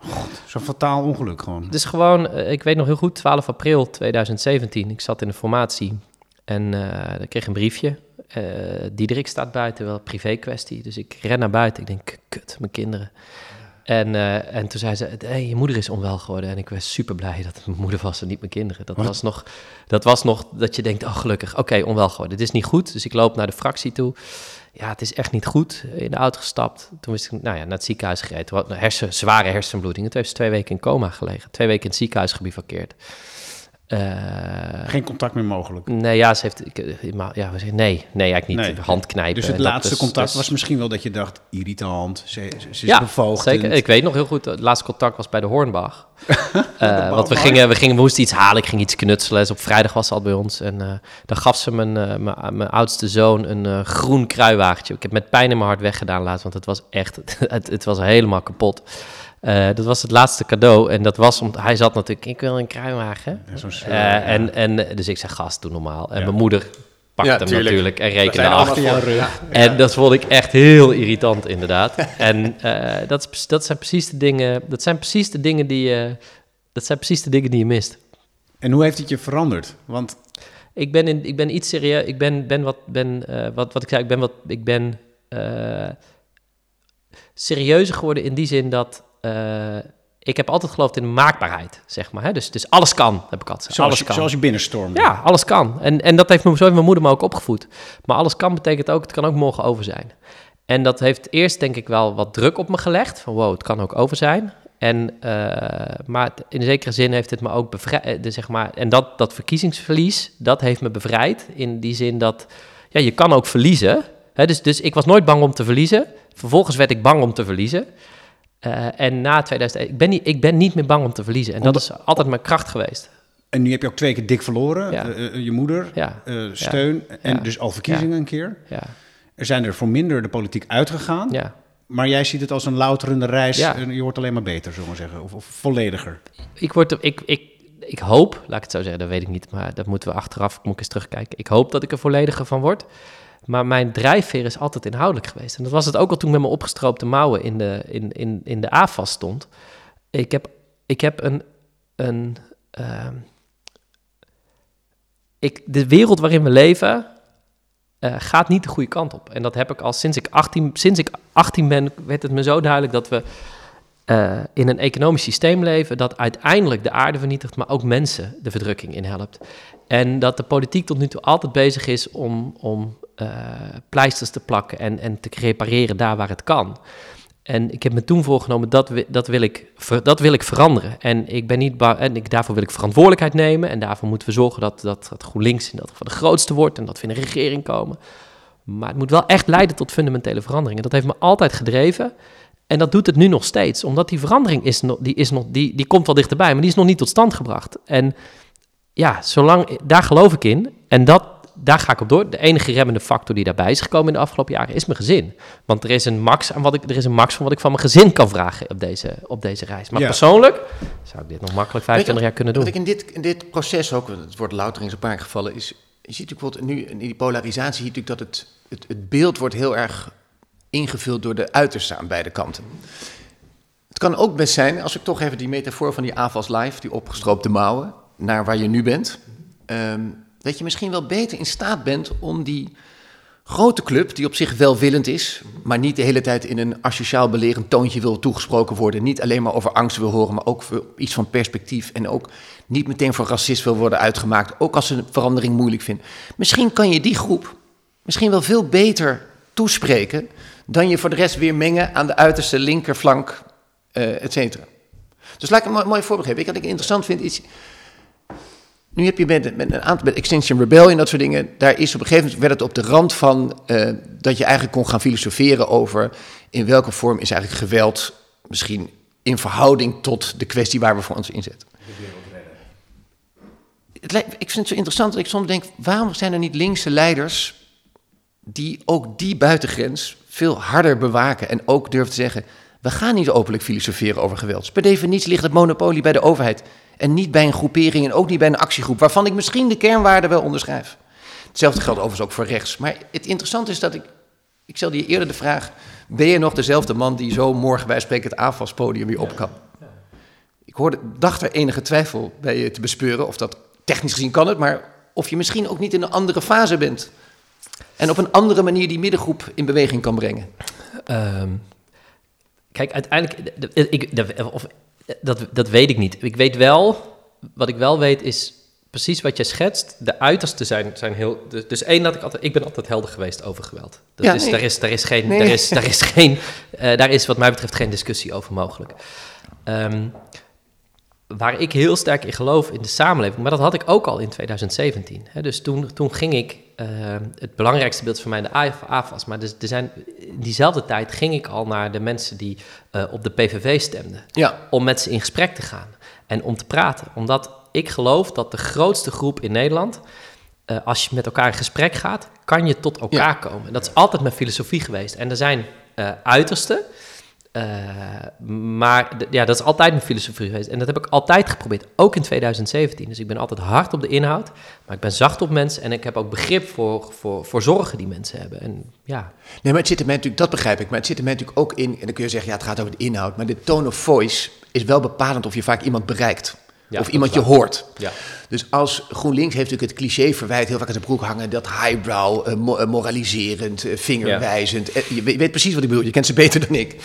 Zo'n fataal ongeluk gewoon. Is gewoon, eh, ik weet nog heel goed, 12 april 2017. Ik zat in de formatie en eh ik kreeg een briefje. Eh Diederik staat buiten, wel een privé kwestie. Dus ik ren naar buiten. Ik denk, kut, mijn kinderen. En, eh, en toen zei ze, hey, je moeder is onwel geworden. En ik was super blij dat het mijn moeder was en niet mijn kinderen. Dat Wat? was, nog, dat was nog dat je denkt, oh gelukkig, oké, onwel geworden. Dit is niet goed. Dus ik loop naar de fractie toe. Ja, het is echt niet goed. In de auto gestapt. Toen wist ik, nou ja, naar het ziekenhuis gereden. Wat, hersen, zware hersenbloeding. Toen heeft ze twee weken in coma gelegen. Twee weken in het ziekenhuis gebivakkeerd. Geen contact meer mogelijk. nee, ja, ze heeft... Ik, eh, maar, ja, we zeggen, nee, nee, eigenlijk niet. Nee. Hand knijpen. Dus het laatste is- contact was misschien wel dat je dacht, irritant, ze, ze, is ja, bevoogd. zeker. Ik weet nog heel goed, het laatste contact was bij de Hornbach. Eh, want we gingen, we gingen, we moesten iets halen, ik ging iets knutselen. Dus op vrijdag was ze al bij ons. En eh, dan gaf ze mijn, mijn, mijn oudste zoon een groen kruiwagentje. Ik heb met pijn in mijn hart weggedaan laatst, want het was echt, het, het was helemaal kapot. Eh, dat was het laatste cadeau. En dat was, omdat hij zat natuurlijk, ik wil een kruiwagen. Ja, Eh, ja. en, en, dus ik zei, gast, doe normaal. En Ja. mijn moeder pakte Ja, hem tuurlijk. natuurlijk en rekende ja. En dat vond ik echt heel irritant, inderdaad. en eh, dat, is, dat zijn precies de dingen, dat zijn precies de dingen die je, dat zijn precies de dingen die je mist. En hoe heeft het je veranderd? Want Ik ben, in, ik ben iets serieus, ik ben, ben wat, ben, eh, wat, wat ik zei, ik ben wat, ik ben eh, serieuzer geworden in die zin dat eh, ik heb altijd geloofd in maakbaarheid, zeg maar. Hè? Dus, dus alles kan, heb ik altijd zoals, Alles je, kan. zoals je binnenstormde. Ja, alles kan. En, en dat heeft me, zo heeft mijn moeder me ook opgevoed. Maar alles kan betekent ook, het kan ook morgen over zijn. En dat heeft eerst denk ik wel wat druk op me gelegd. Van wow, het kan ook over zijn. En, eh, maar in zekere zin heeft het me ook bevrijd. Zeg maar, en dat, dat verkiezingsverlies, dat heeft me bevrijd. In die zin dat ja, je kan ook verliezen. Hè, dus, dus ik was nooit bang om te verliezen. Vervolgens werd ik bang om te verliezen. Eh, en na 2001, ik ben, niet, ik ben niet meer bang om te verliezen. En dat is altijd mijn kracht geweest. En nu heb je ook twee keer dik verloren. Ja. Eh, eh, je moeder, Ja, steun en dus al verkiezingen een keer. ja, Er zijn er voor minder de politiek uitgegaan. ja. Maar jij ziet het als een louterende reis. En je wordt alleen maar beter, zullen we zeggen. Of, of vollediger. ik, word, ik, ik, ik hoop, laat ik het zo zeggen, dat weet ik niet, maar dat moeten we achteraf, moet ik eens terugkijken. Ik hoop dat ik er vollediger van word. Maar mijn drijfveer is altijd inhoudelijk geweest. En dat was het ook al toen met mijn opgestroopte mouwen in de, in, in, in de AFAS stond. Ik heb, ik heb een. een ehm, ik, de wereld waarin we leven eh, gaat niet de goede kant op. En dat heb ik al sinds ik 18, sinds ik 18 ben, werd het me zo duidelijk dat we eh, in een economisch systeem leven dat uiteindelijk de aarde vernietigt, maar ook mensen de verdrukking in helpt. En dat de politiek tot nu toe altijd bezig is om, om pleisters te plakken en, en te repareren daar waar het kan. En ik heb me toen voorgenomen, dat, dat, wil, ik, dat wil ik veranderen. En, ik ben niet en ik, daarvoor wil ik verantwoordelijkheid nemen. En daarvoor moeten we zorgen dat, dat, dat GroenLinks in dat geval de grootste wordt en dat we in een regering komen. Maar het moet wel echt leiden tot fundamentele veranderingen. Dat heeft me altijd gedreven. En dat doet het nu nog steeds, omdat die verandering is die, is nog, die, die komt wel dichterbij, maar die is nog niet tot stand gebracht. En ja, zolang, daar geloof ik in. En dat, daar ga ik op door. De enige remmende factor die daarbij is gekomen in de afgelopen jaren is mijn gezin. Want er is een max, aan wat ik, er is een max van wat ik van mijn gezin kan vragen op deze, op deze reis. Maar Ja. persoonlijk zou ik dit nog makkelijk 25 Weet je, jaar kunnen doen. Wat ik in dit, in dit proces ook, het wordt louter in zijn paar gevallen, is... Je ziet natuurlijk bijvoorbeeld nu in die polarisatie zie je natuurlijk dat het, het, het beeld wordt heel erg ingevuld door de uitersten aan beide kanten. Het kan ook best zijn, als ik toch even die metafoor van die AFAS Live, die opgestroopte mouwen, naar waar je nu bent, ehm, dat je misschien wel beter in staat bent om die grote club, die op zich welwillend is, maar niet de hele tijd in een asociaal belerend toontje wil toegesproken worden, niet alleen maar over angst wil horen, maar ook iets van perspectief en ook niet meteen voor racist wil worden uitgemaakt, ook als ze een verandering moeilijk vinden. Misschien kan je die groep misschien wel veel beter toespreken dan je voor de rest weer mengen aan de uiterste linkerflank, eh et cetera. Dus laat ik een mooi, voorbeeld geven. Ik, wat ik interessant vind is, nu heb je met, met een aantal, met Extinction Rebellion en dat soort dingen, daar is op een gegeven moment, werd het op de rand van eh, dat je eigenlijk kon gaan filosoferen over in welke vorm is eigenlijk geweld misschien in verhouding tot de kwestie waar we voor ons inzetten. Het lijkt- ik vind het zo interessant dat ik soms denk, waarom zijn er niet linkse leiders die ook die buitengrens veel harder bewaken en ook durven te zeggen, we gaan niet openlijk filosoferen over geweld. Per definitie ligt het monopolie bij de overheid en niet bij een groepering en ook niet bij een actiegroep, waarvan ik misschien de kernwaarden wel onderschrijf. Hetzelfde geldt overigens ook voor rechts. Maar het interessante is dat ik, ik stelde je eerder de vraag, ben je nog dezelfde man die zo morgen bij spreken het AFAS-podium weer op kan? Ik hoorde, dacht er enige twijfel bij je te bespeuren, of dat technisch gezien kan het, maar of je misschien ook niet in een andere fase bent. En op een andere manier die middengroep in beweging kan brengen. Ehm, kijk, uiteindelijk, ik, of, dat, dat weet ik niet. Ik weet wel, wat ik wel weet is precies wat jij schetst. De uitersten zijn, zijn heel. Dus, dus één, dat ik altijd, ik ben altijd helder geweest over geweld. Dat Ja, is, nee. daar, is, daar is geen, Nee. daar is, daar is geen, eh, daar is wat mij betreft geen discussie over mogelijk. Ehm, waar ik heel sterk in geloof in de samenleving, maar dat had ik ook al in 2017. Hè. Dus toen, toen ging ik, eh, het belangrijkste beeld voor mij de AF AFAS, maar dus, er zijn, in diezelfde tijd ging ik al naar de mensen die eh, op de PVV stemden, Ja, om met ze in gesprek te gaan en om te praten. Omdat ik geloof dat de grootste groep in Nederland, eh, als je met elkaar in gesprek gaat, kan je tot elkaar Ja. komen. En dat is altijd mijn filosofie geweest. En er zijn uitersten, eh, maar ja, dat is altijd mijn filosofie geweest. En dat heb ik altijd geprobeerd, ook in 2017. Dus ik ben altijd hard op de inhoud, maar ik ben zacht op mensen en ik heb ook begrip voor, voor, voor zorgen die mensen hebben. En ja, nee, maar het zit er mij natuurlijk, dat begrijp ik, maar het zit er mij natuurlijk ook in, en dan kun je zeggen, ja, het gaat over de inhoud, maar de tone of voice is wel bepalend of je vaak iemand bereikt. Ja, of iemand je hoort. ja. Dus als GroenLinks heeft natuurlijk het cliché verwijt heel vaak aan zijn broek hangen, dat highbrow, eh, eh, moraliserend, eh, vingerwijzend. Je, weet, je weet precies wat ik bedoel, je kent ze beter dan ik.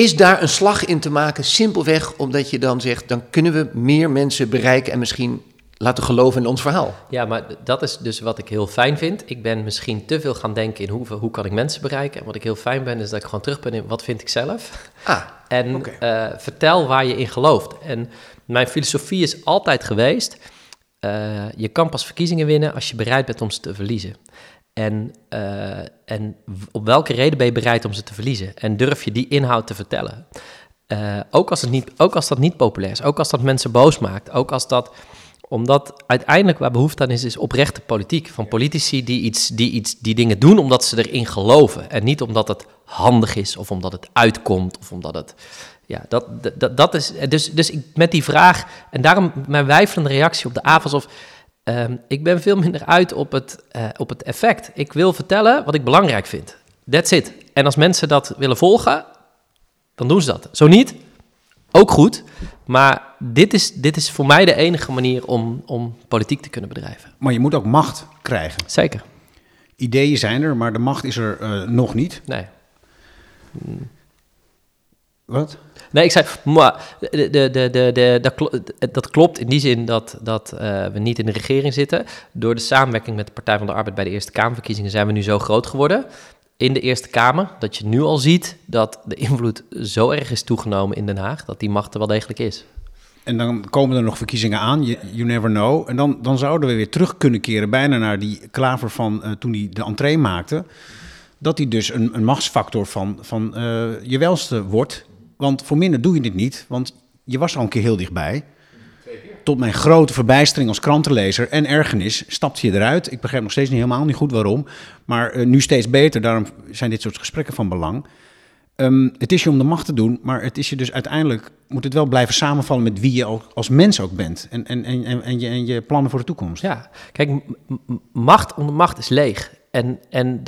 Is daar een slag in te maken, simpelweg omdat je dan zegt, dan kunnen we meer mensen bereiken en misschien laten geloven in ons verhaal. Ja, maar dat is dus wat ik heel fijn vind. Ik ben misschien te veel gaan denken in hoe, hoe kan ik mensen bereiken. En wat ik heel fijn ben, is dat ik gewoon terug ben in wat vind ik zelf. Ah, En eh, vertel waar je in gelooft. En mijn filosofie is altijd geweest... eh, je kan pas verkiezingen winnen als je bereid bent om ze te verliezen. En, eh, en op welke reden ben je bereid om ze te verliezen? En durf je die inhoud te vertellen? Eh, ook, als het niet, ook als dat niet populair is, ook als dat mensen boos maakt, ook als dat omdat uiteindelijk waar behoefte aan is, is oprechte politiek. Van politici die, iets, die, iets, die dingen doen omdat ze erin geloven. En niet omdat het handig is of omdat het uitkomt of omdat het... Ja, dat, dat, dat is... Dus, dus ik, met die vraag... En daarom mijn wijfelende reactie op de avonds of... ehm, ik ben veel minder uit op het, eh, op het effect. Ik wil vertellen wat ik belangrijk vind. That's it. En als mensen dat willen volgen, dan doen ze dat. Zo niet, ook goed. Maar dit is, dit is voor mij de enige manier om, om politiek te kunnen bedrijven. Maar je moet ook macht krijgen. Zeker. Ideeën zijn er, maar de macht is er eh, nog niet. Nee. Wat? Nee, ik zei, maar de, de, de, de, dat, klo- dat klopt in die zin dat, dat eh, we niet in de regering zitten. Door de samenwerking met de Partij van de Arbeid bij de Eerste Kamerverkiezingen zijn we nu zo groot geworden in de Eerste Kamer, dat je nu al ziet dat de invloed zo erg is toegenomen in Den Haag, dat die macht er wel degelijk is. En dan komen er nog verkiezingen aan, you, you never know. En dan, dan zouden we weer terug kunnen keren bijna naar die klaver van eh, toen hij de entree maakte. Dat hij dus een, een machtsfactor van, van eh, je welste wordt. Want voor minder doe je dit niet, want je was al een keer heel dichtbij. tot mijn grote verbijstering als krantenlezer en ergernis stapte je eruit. Ik begrijp nog steeds niet helemaal niet goed waarom. Maar eh, nu steeds beter, daarom zijn dit soort gesprekken van belang. Ehm, het is je om de macht te doen, maar het is je dus uiteindelijk... moet het wel blijven samenvallen met wie je als mens ook bent. En, en, en, en, je, en je plannen voor de toekomst. Ja, kijk, macht onder macht is leeg. En, en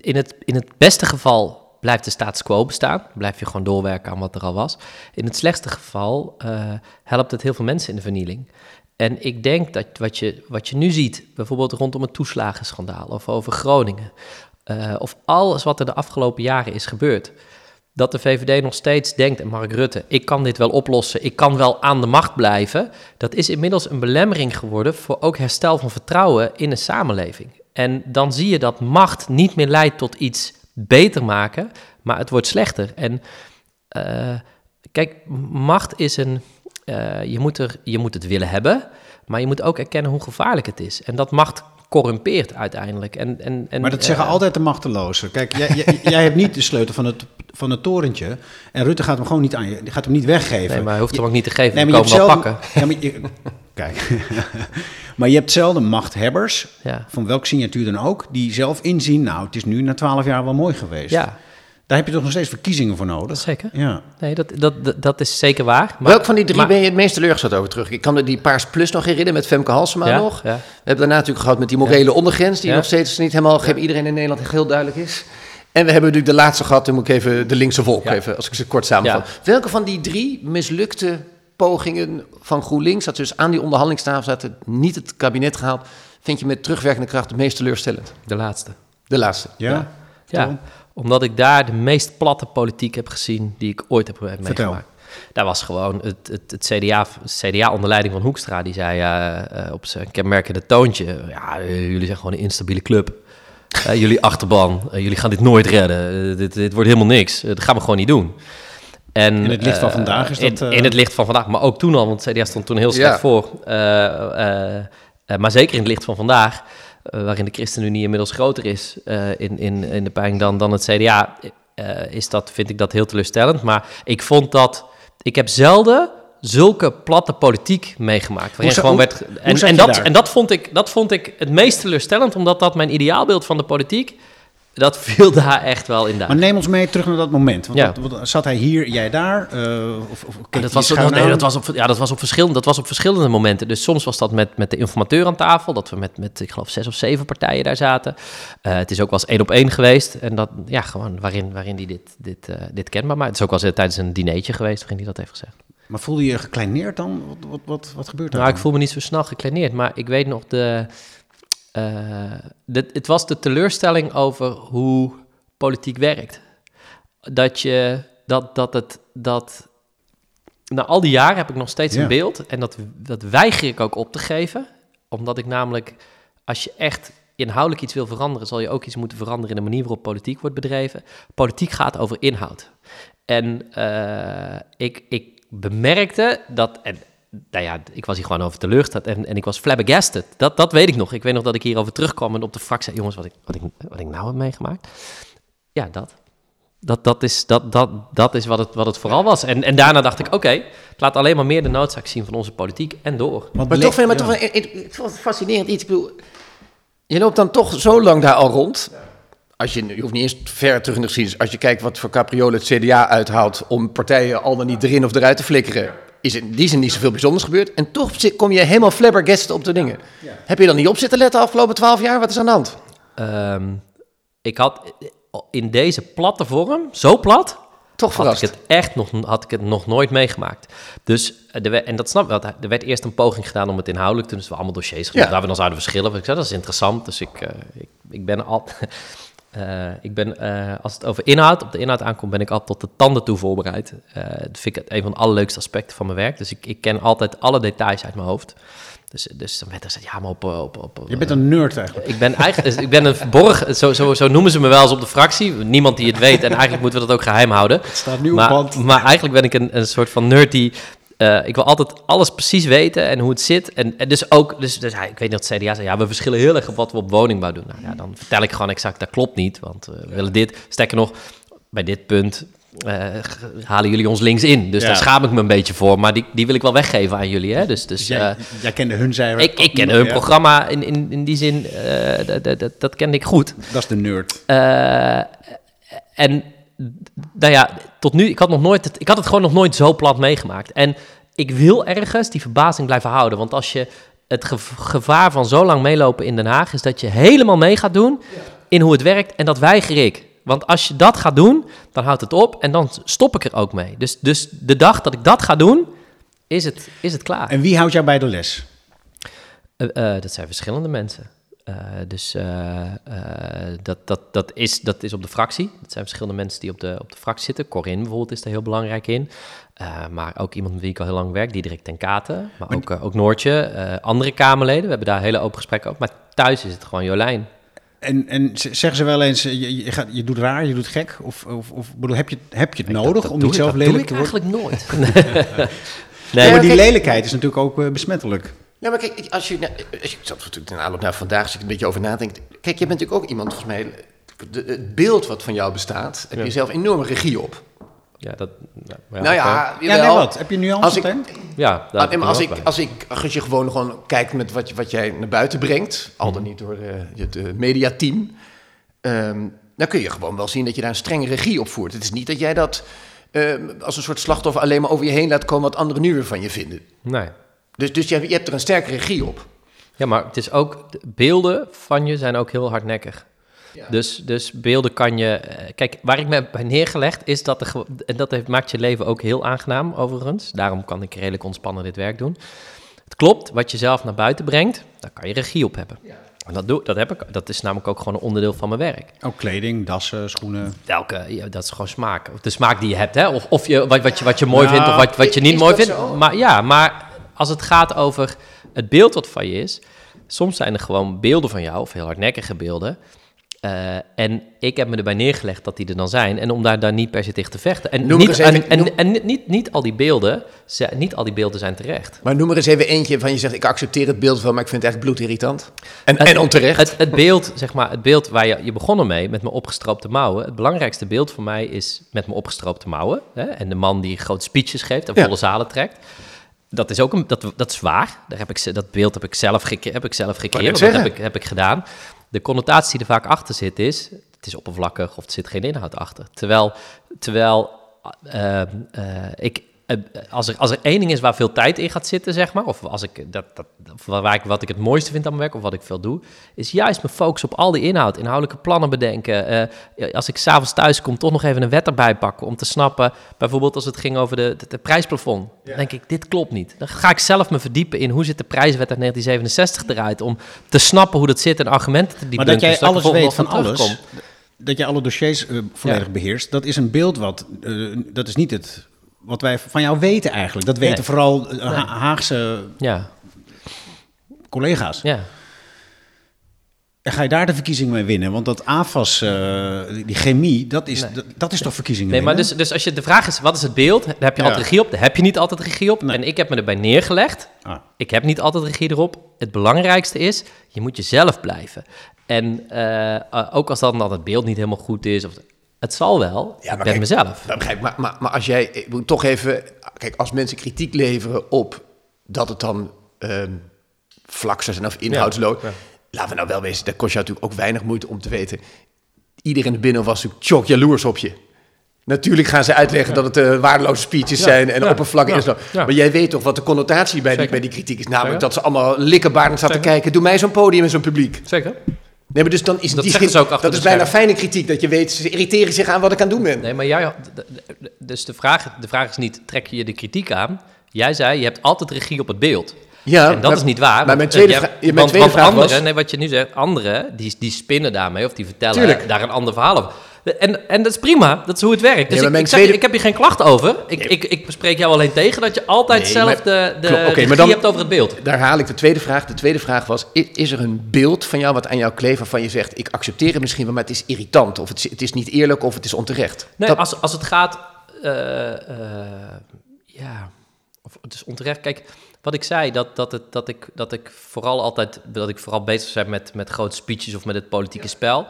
in, het, in het beste geval blijft de status quo bestaan. Blijf je gewoon doorwerken aan wat er al was. In het slechtste geval eh, helpt het heel veel mensen in de vernieling. En ik denk dat wat je, wat je nu ziet, bijvoorbeeld rondom het toeslagenschandaal of over Groningen, eh, of alles wat er de afgelopen jaren is gebeurd, dat de VVD nog steeds denkt, en Mark Rutte, ik kan dit wel oplossen, ik kan wel aan de macht blijven, dat is inmiddels een belemmering geworden voor ook herstel van vertrouwen in de samenleving. En dan zie je dat macht niet meer leidt tot iets beter maken, maar het wordt slechter. En eh, kijk, macht is een. eh, je, moet er, je moet het willen hebben, maar je moet ook erkennen hoe gevaarlijk het is. En dat macht corrumpeert uiteindelijk. En, en, en, Maar dat zeggen eh, altijd de machtelozen. Kijk, jij, jij, jij hebt niet de sleutel van het, van het torentje. En Rutte gaat hem gewoon niet aan je. Die gaat hem niet weggeven. Nee, maar hij hoeft hem ook niet te geven. Nee, maar je komen wel zelden- pakken. Ja, maar je- kijk. maar je hebt zelden machthebbers, Ja. van welke signatuur dan ook, die zelf inzien, nou, het is nu na twaalf jaar wel mooi geweest. Ja, Daar heb je toch nog steeds verkiezingen voor nodig? zeker. Ja. Nee, dat, dat, dat, dat is zeker waar. Maar, Welk van die drie maar- ben je het meest teleurgesteld over terug? Ik kan me die Paars Plus nog herinneren met Femke Halsema Ja, nog. ja. We hebben daarna natuurlijk gehad met die morele ondergrens, die Ja. nog steeds niet helemaal iedereen in Nederland heel duidelijk is. En we hebben natuurlijk de laatste gehad, dan moet ik even de linkse volk Ja. even, als ik ze kort samenvat. Welke van die drie mislukte pogingen van GroenLinks, dat ze dus aan die onderhandelingstafel zaten, niet het kabinet gehaald, vind je met terugwerkende kracht het meest teleurstellend? De laatste. De laatste. Ja? Ja? Omdat ik daar de meest platte politiek heb gezien die ik ooit heb Vertel. meegemaakt. Daar was gewoon het, het, het CDA, CDA onder leiding van Hoekstra, die zei eh, eh, op zijn kenmerkende toontje, ja, jullie zijn gewoon een instabiele club. Eh, jullie achterban, jullie gaan dit nooit redden. Dit, dit wordt helemaal niks. Dat gaan we gewoon niet doen. En, In het licht van vandaag is dat, In, in het licht van vandaag, maar ook toen al, want het CDA stond toen heel slecht Ja. voor. Eh, eh, eh, maar zeker in het licht van vandaag, waarin de ChristenUnie inmiddels groter is eh, in, in, in de peiling dan, dan het CDA, eh, is dat, vind ik dat heel teleurstellend. Maar ik vond dat, ik heb zelden zulke platte politiek meegemaakt. Waarin gewoon werd, en, dat, daar? en dat, vond ik, dat vond ik het meest teleurstellend, omdat dat mijn ideaalbeeld van de politiek, dat viel daar echt wel in daar. Maar neem ons mee terug naar dat moment. Want Ja. wat- wat- zat hij hier, jij daar? Eh, of, of keek dat was, nee, aan? dat was op, ja, dat was op verschillende, dat was op verschillende momenten. Dus soms was dat met, met de informateur aan tafel, dat we met, met ik geloof zes of zeven partijen daar zaten. Eh, het is ook wel eens één op één geweest en dat, ja, gewoon waarin, waarin die dit, dit, eh, dit kenbaar maakt. Het is ook wel eens tijdens een dinertje geweest waarin hij dat heeft gezegd. Maar voelde je je gekleineerd dan? Wat, wat, wat, wat gebeurt er Nou, ik voel me niet zo snel gekleineerd, maar ik weet nog de, eh, de... Het was de teleurstelling over hoe politiek werkt. Dat je... Dat, dat het... Dat, na al die jaren heb ik nog steeds een beeld. En dat, dat weiger ik ook op te geven. Omdat ik namelijk... Als je echt inhoudelijk iets wil veranderen... zal je ook iets moeten veranderen in de manier waarop politiek wordt bedreven. Politiek gaat over inhoud. En eh, ik, ik bemerkte dat... En, nou ja, ik was hier gewoon over teleurgesteld en, en ik was flabbergasted. Dat, dat weet ik nog. Ik weet nog dat ik hierover terugkwam en op de fractie zei... jongens, wat ik, wat ik, wat ik nou heb meegemaakt. Ja, dat. Dat, dat, is, dat, dat, dat is wat het, wat het vooral was. En, en daarna dacht ik, oké, het laat alleen maar meer de noodzaak zien van onze politiek en door. Want Maar toch vind ik maar ja. toch een, fascinerend iets. Ik bedoel, je loopt dan toch zo lang daar al rond. Als je, je hoeft niet eens ver terug in de geschiedenis. Als je kijkt wat voor capriolen het CDA uithaalt om partijen al dan niet erin of eruit te flikkeren, is in die zin niet zoveel bijzonders gebeurd. En toch zit- kom je helemaal flabbergasted op de dingen. Heb je dan niet op zitten letten de afgelopen twaalf jaar? Wat is aan de hand? Ehm, ik had in deze platte vorm, zo plat, Toch had ik het echt nog, had ik het nog nooit meegemaakt. Dus, eh, er werd- en dat snap ik wel, er werd eerst een poging gedaan om het inhoudelijk te doen. Dus we allemaal dossiers gedaan, Ja. waar we dan zouden verschillen. Ik zei, dat is interessant, dus ik, eh, ik, ik ben al... eh, ik ben, eh, als het over inhoud, op de inhoud aankomt, ben ik al tot de tanden toe voorbereid. Eh, dat vind ik het een van de allerleukste aspecten van mijn werk. Dus ik, ik ken altijd alle details uit mijn hoofd. Dus, dus dan werd er gezegd, ja, maar op... op, op Je bent een nerd eigenlijk. ik ben eigenlijk, ik ben een verborgen, zo, zo, zo noemen ze me wel eens op de fractie. Niemand die het weet en eigenlijk moeten we dat ook geheim houden. Het staat nu op Maar, band. maar eigenlijk ben ik een, een soort van nerd die, eh, ik wil altijd alles precies weten en hoe het zit. En, en dus ook, dus, dus hij- ik weet niet wat het CDA zei, ja, we verschillen heel erg op wat we op woningbouw doen. Nou ja, dan vertel ik gewoon exact, dat klopt niet, want eh, we willen dit. Sterker nog, bij dit punt eh, halen jullie ons links in. Dus Ja. daar schaam ik me een beetje voor. Maar die, die wil ik wel weggeven aan jullie. Hè? Dus, dus Dus jij, eh, jij kende hun zij. ik, ik ken hun Ja, programma in, in, in die zin, eh, dat, dat, dat, dat kende ik goed. Dat is de nerd. En nou ja, tot nu, ik had, nog nooit het, ik had het gewoon nog nooit zo plat meegemaakt. En ik wil ergens die verbazing blijven houden. Want als je het gev- gevaar van zo lang meelopen in Den Haag is dat je helemaal mee gaat doen in hoe het werkt. En dat weiger ik. Want als je dat gaat doen, dan houdt het op en dan stop ik er ook mee. Dus, dus de dag dat ik dat ga doen, is het, is het klaar. En wie houdt jou bij de les? Eh, eh, dat zijn verschillende mensen. Eh, dus eh, eh, dat, dat, dat, is, dat is op de fractie. Dat zijn verschillende mensen die op de, op de fractie zitten. Corinne bijvoorbeeld is er heel belangrijk in. Maar ook iemand met wie ik al heel lang werk, Diederik ten Katen. Maar ook, eh, ook Noortje, andere Kamerleden. We hebben daar hele open gesprekken over. Maar thuis is het gewoon Jolijn. En, en zeggen ze wel eens, je, je, gaat, je doet raar, je doet gek? Of, of, of bedoel, heb, je, heb je het nodig Dat- dat om doe niet ik- zelf dat doe lelijk ik te worden? eigenlijk nooit. nee, Ja, maar die lelijkheid is natuurlijk ook besmettelijk. Ja, maar kijk, ik- als je, nou, als je ik zat natuurlijk in aanloop naar vandaag, als ik een beetje over nadenk. Kijk, je bent natuurlijk ook iemand, volgens mij, de- het beeld wat van jou bestaat, heb je zelf enorme regie op. ja, dat, nou, ja, nou ja, Ja, nee, wat? Heb je nuance Als ik, ja, Ah, maar als ben ik, bij. als ik, als je gewoon gewoon kijkt met wat, je- wat jij naar buiten brengt, al dan niet door eh, het eh, mediateam, ehm, dan kun je gewoon wel zien dat je daar een strenge regie op voert. Het is niet dat jij dat ehm, als een soort slachtoffer alleen maar over je heen laat komen wat anderen nu weer van je vinden. Nee. Dus, dus je, je hebt er een sterke regie op. Ja, maar het is ook, de beelden van je zijn ook heel hardnekkig. Dus, dus beelden kan je. eh, Kijk, waar ik me heb bij neergelegd is dat. Er, en dat heeft, maakt je leven ook heel aangenaam, overigens. Daarom kan ik redelijk ontspannen dit werk doen. Het klopt, wat je zelf naar buiten brengt, daar kan je regie op hebben. En dat, doe, dat, heb ik, dat is namelijk ook gewoon een onderdeel van mijn werk. Ook kleding, dassen, schoenen. Welke, ja, dat is gewoon smaak. Of De smaak die je hebt, hè? Of, of je, wat, wat, je, wat je mooi Nou, vindt of wat, wat je niet mooi vindt. zo? Maar ja, maar als het gaat over het beeld wat van je is, soms zijn er gewoon beelden van jou, of heel hardnekkige beelden. Eh, en ik heb me erbij neergelegd dat die er dan zijn. En om daar, daar niet per se tegen te vechten. En, Noem niet, even- en, en, noem- en niet, niet, niet al die beelden, niet al die beelden zijn terecht. Maar noem er eens even eentje van je zegt, ik accepteer het beeld wel, maar ik vind het echt bloedirritant. En, en onterecht. Het, het beeld, zeg maar, het beeld waar je, je begonnen mee, met mijn opgestroopte mouwen. Het belangrijkste beeld voor mij is met mijn opgestroopte mouwen. Hè, en de man die grote speeches geeft en Ja. volle zalen trekt. Dat is ook een, dat, dat is waar. Daar heb ik, ze- dat beeld heb ik zelf, geke, heb ik zelf gecreëerd. Dat heb ik, heb ik gedaan. De connotatie die er vaak achter zit is, het is oppervlakkig of er zit geen inhoud achter. Terwijl, terwijl eh, eh, ik, als, er, als er één ding is waar veel tijd in gaat zitten, zeg maar, of als ik dat, dat, waar ik, wat ik het mooiste vind aan mijn werk, of wat ik veel doe, is juist mijn focus op al die inhoud, inhoudelijke plannen bedenken. Eh, als ik s'avonds thuis kom, toch nog even een wet erbij pakken om te snappen, bijvoorbeeld als het ging over de, de, de prijsplafond, dan denk ik, dit klopt niet. Dan ga ik zelf me verdiepen in hoe zit de prijswet uit 1967 eruit, om te snappen hoe dat zit en argumenten te die Maar dat jij alles weet van alles. dat je alle dossiers eh, volledig Ja. beheerst, dat is een beeld wat, eh, dat is niet het, wat wij van jou weten eigenlijk. Dat weten Nee. vooral eh, Ha- Haagse Ja, collega's. ja. En ga je daar de verkiezing mee winnen? Want dat AFAS, eh, die chemie, dat is, Nee. dat, dat is toch verkiezingen Nee, maar dus, dus als je de vraag is, wat is het beeld? Daar heb je Ja. altijd regie op, daar heb je niet altijd regie op. Nee. En ik heb me erbij neergelegd. Ah. Ik heb niet altijd regie erop. Het belangrijkste is, je moet jezelf blijven. En eh, ook als dan, dan het beeld niet helemaal goed is, of, het zal wel, Ja, ik maar kijk, mezelf. Begrijp ik. Maar, maar, maar als jij, ik moet toch even, kijk, als mensen kritiek leveren op dat het dan ehm vlak zou zijn of inhoudsloos. Ja, ja. Laten we nou wel wezen, dat kost je natuurlijk ook weinig moeite om te weten. Iedereen er binnen was natuurlijk chok jaloers op je. Natuurlijk gaan ze uitleggen dat het eh, waardeloze speeches zijn en ja, oppervlakkig ja, ja. Maar jij weet toch wat de connotatie bij die, bij die kritiek is? Namelijk Zeker. dat ze allemaal likkenbaardend zaten te kijken. Doe mij zo'n podium en zo'n publiek. Zeker. Nee, maar dus dan is Dat die zeggen ze ook achter dat is bijna fijne kritiek. Dat je weet, ze irriteren zich aan wat ik aan het doen ben. Nee, maar jij, dus de vraag, de vraag is niet, trek je de kritiek aan? Jij zei, je hebt altijd regie op het beeld. Ja, en dat maar- is niet waar. maar want, mijn eh, tweede jij- ja, mijn want, tweede want vraag anderen, was- nee, wat je nu zegt, anderen, die, die spinnen daarmee of die vertellen Tuurlijk. daar een ander verhaal over. En, en dat is prima, dat is hoe het werkt. Dus ik, ik, zeg je, tweede- ik heb hier geen klacht over. Ik, ik, ik bespreek jou alleen tegen dat je altijd Nee, zelf maar- de, de Klopt, oké, regie maar dan- hebt over het beeld. Daar haal ik de tweede vraag. De tweede vraag was, is er een beeld van jou wat aan jou kleeft waarvan je zegt, ik accepteer het misschien wel, maar het is irritant. Of het is, het is niet eerlijk of het is onterecht. Nee, Dat- als, als het gaat, eh, eh, ja, of het is onterecht. Kijk, wat ik zei, dat, dat, het, dat, ik, dat ik vooral altijd, dat ik vooral bezig ben met, met grote speeches of met het politieke spel.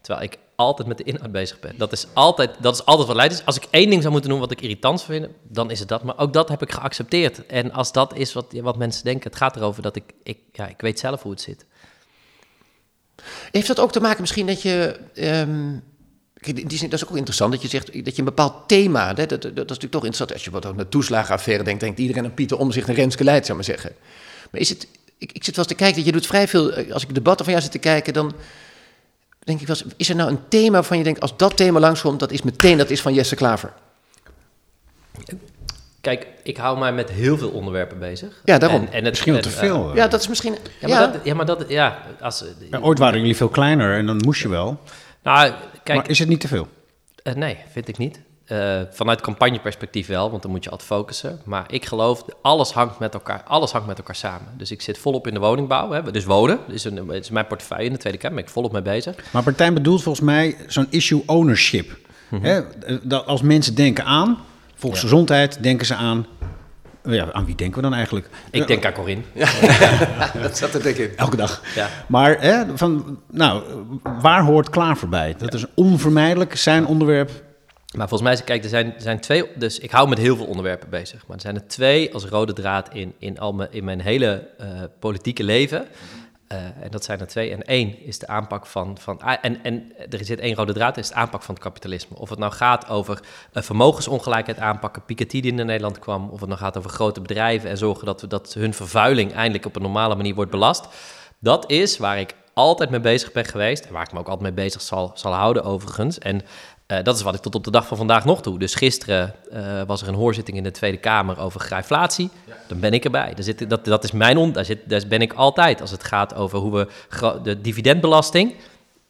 Terwijl ik altijd met de inhoud bezig ben. Dat is altijd, dat is altijd wat leidt. Als ik één ding zou moeten doen wat ik irritant vind, dan is het dat. Maar ook dat heb ik geaccepteerd. En als dat is wat, wat mensen denken, het gaat erover dat ik, ik, ja, ik weet zelf hoe het zit. Heeft dat ook te maken misschien dat je... ehm, kijk, dat is ook interessant dat je zegt dat je een bepaald thema... Dat, dat, dat is natuurlijk toch interessant. Als je wat over de toeslagenaffaire denkt... denkt iedereen aan Pieter Omzicht en Renske Leid, zou maar zeggen. Maar is het... Ik, ik zit wel eens te kijken, dat je doet vrij veel... eh, Als ik debatten van jou zit te kijken, dan denk ik wel eens... Is er nou een thema waarvan je denkt, als dat thema langskomt... dat is meteen, dat is van Jesse Klaver. Kijk, ik hou mij met heel veel onderwerpen bezig. Ja, daarom. En, en het, Misschien wel te eh, veel. Ja, dat is misschien... ja, maar dat, ja, maar dat, ja, als, Ja, ooit waren jullie veel kleiner en dan moest je wel. nou, kijk, maar is het niet te veel? Eh, nee, vind ik niet. Eh, vanuit campagneperspectief wel, want dan moet je altijd focussen. Maar ik geloof, alles hangt met elkaar, alles hangt met elkaar samen. Dus ik zit volop in de woningbouw. Hè. Dus wonen, is, een, het is mijn portefeuille in de Tweede Kamer, ben ik volop mee bezig. Maar partij bedoelt volgens mij zo'n issue ownership. Hè, dat als mensen denken aan volksgezondheid, denken ze aan... Ja, aan wie denken we dan eigenlijk? Ik denk aan Corinne. dat zat er denk ik in. Elke dag. Ja. Maar hè, van, nou, waar hoort Klaver bij? Dat is onvermijdelijk zijn onderwerp. Maar volgens mij, kijk, er zijn, er zijn twee. Dus ik hou met heel veel onderwerpen bezig. Maar er zijn er twee als rode draad in, in, al mijn, in mijn hele eh, politieke leven. Eh, en dat zijn er twee. En één is de aanpak van. van en, en er zit één rode draad, is de aanpak van het kapitalisme. Of het nou gaat over eh, vermogensongelijkheid aanpakken, Piketty die in Nederland kwam. Of het nou gaat over grote bedrijven en zorgen dat, we, dat hun vervuiling eindelijk op een normale manier wordt belast. Dat is waar ik altijd mee bezig ben geweest. En waar ik me ook altijd mee bezig zal, zal houden, overigens. En eh, dat is wat ik tot op de dag van vandaag nog doe. Dus gisteren eh, was er een hoorzitting in de Tweede Kamer over grijflatie. Dan ben ik erbij. Daar zit, dat, dat is mijn on, daar, zit, daar ben ik altijd. Als het gaat over hoe we de dividendbelasting,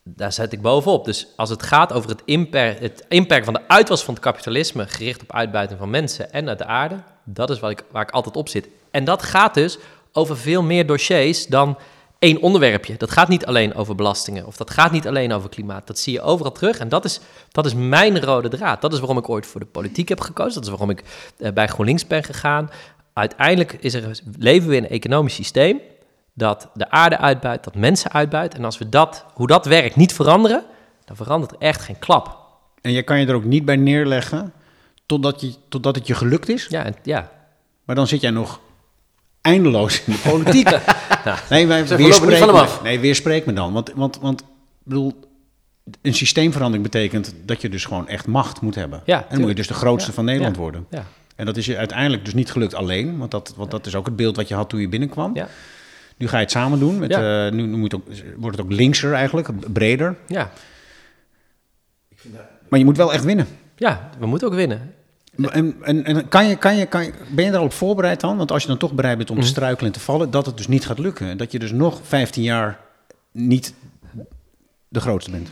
daar zet ik bovenop. Dus als het gaat over het, imper, het inperken van de uitwas van het kapitalisme, gericht op uitbuiting van mensen en uit de aarde, dat is wat ik, waar ik altijd op zit. En dat gaat dus over veel meer dossiers dan één onderwerpje. Dat gaat niet alleen over belastingen of dat gaat niet alleen over klimaat. Dat zie je overal terug en dat is, dat is mijn rode draad. Dat is waarom ik ooit voor de politiek heb gekozen. Dat is waarom ik eh, bij GroenLinks ben gegaan. Uiteindelijk is er, leven we in een economisch systeem dat de aarde uitbuit, dat mensen uitbuit. En als we dat, hoe dat werkt, niet veranderen, dan verandert er echt geen klap. En je kan je er ook niet bij neerleggen totdat, je, totdat het je gelukt is. Ja, en, ja. Maar dan zit jij nog eindeloos in de politiek. Nee, wij, niet van hem me-. Nee, weerspreek me dan. Want, want, want bedoel, een systeemverandering betekent dat je dus gewoon echt macht moet hebben. Ja, en dan moet je dus de grootste Ja, van Nederland worden. Ja, En dat is je uiteindelijk dus niet gelukt alleen, want dat, want dat is ook het beeld wat je had toen je binnenkwam. ja, Nu ga je het samen doen. Met, Ja. eh, nu nu moet het ook, wordt het ook linkser eigenlijk, breder. ja. Maar je moet wel echt winnen. ja, we moeten ook winnen. En, en, en kan je, kan je, kan je, ben je daarop voorbereid dan? Want als je dan toch bereid bent om Mhm. te struikelen en te vallen, dat het dus niet gaat lukken. En Dat je dus nog 15 jaar niet de grootste bent.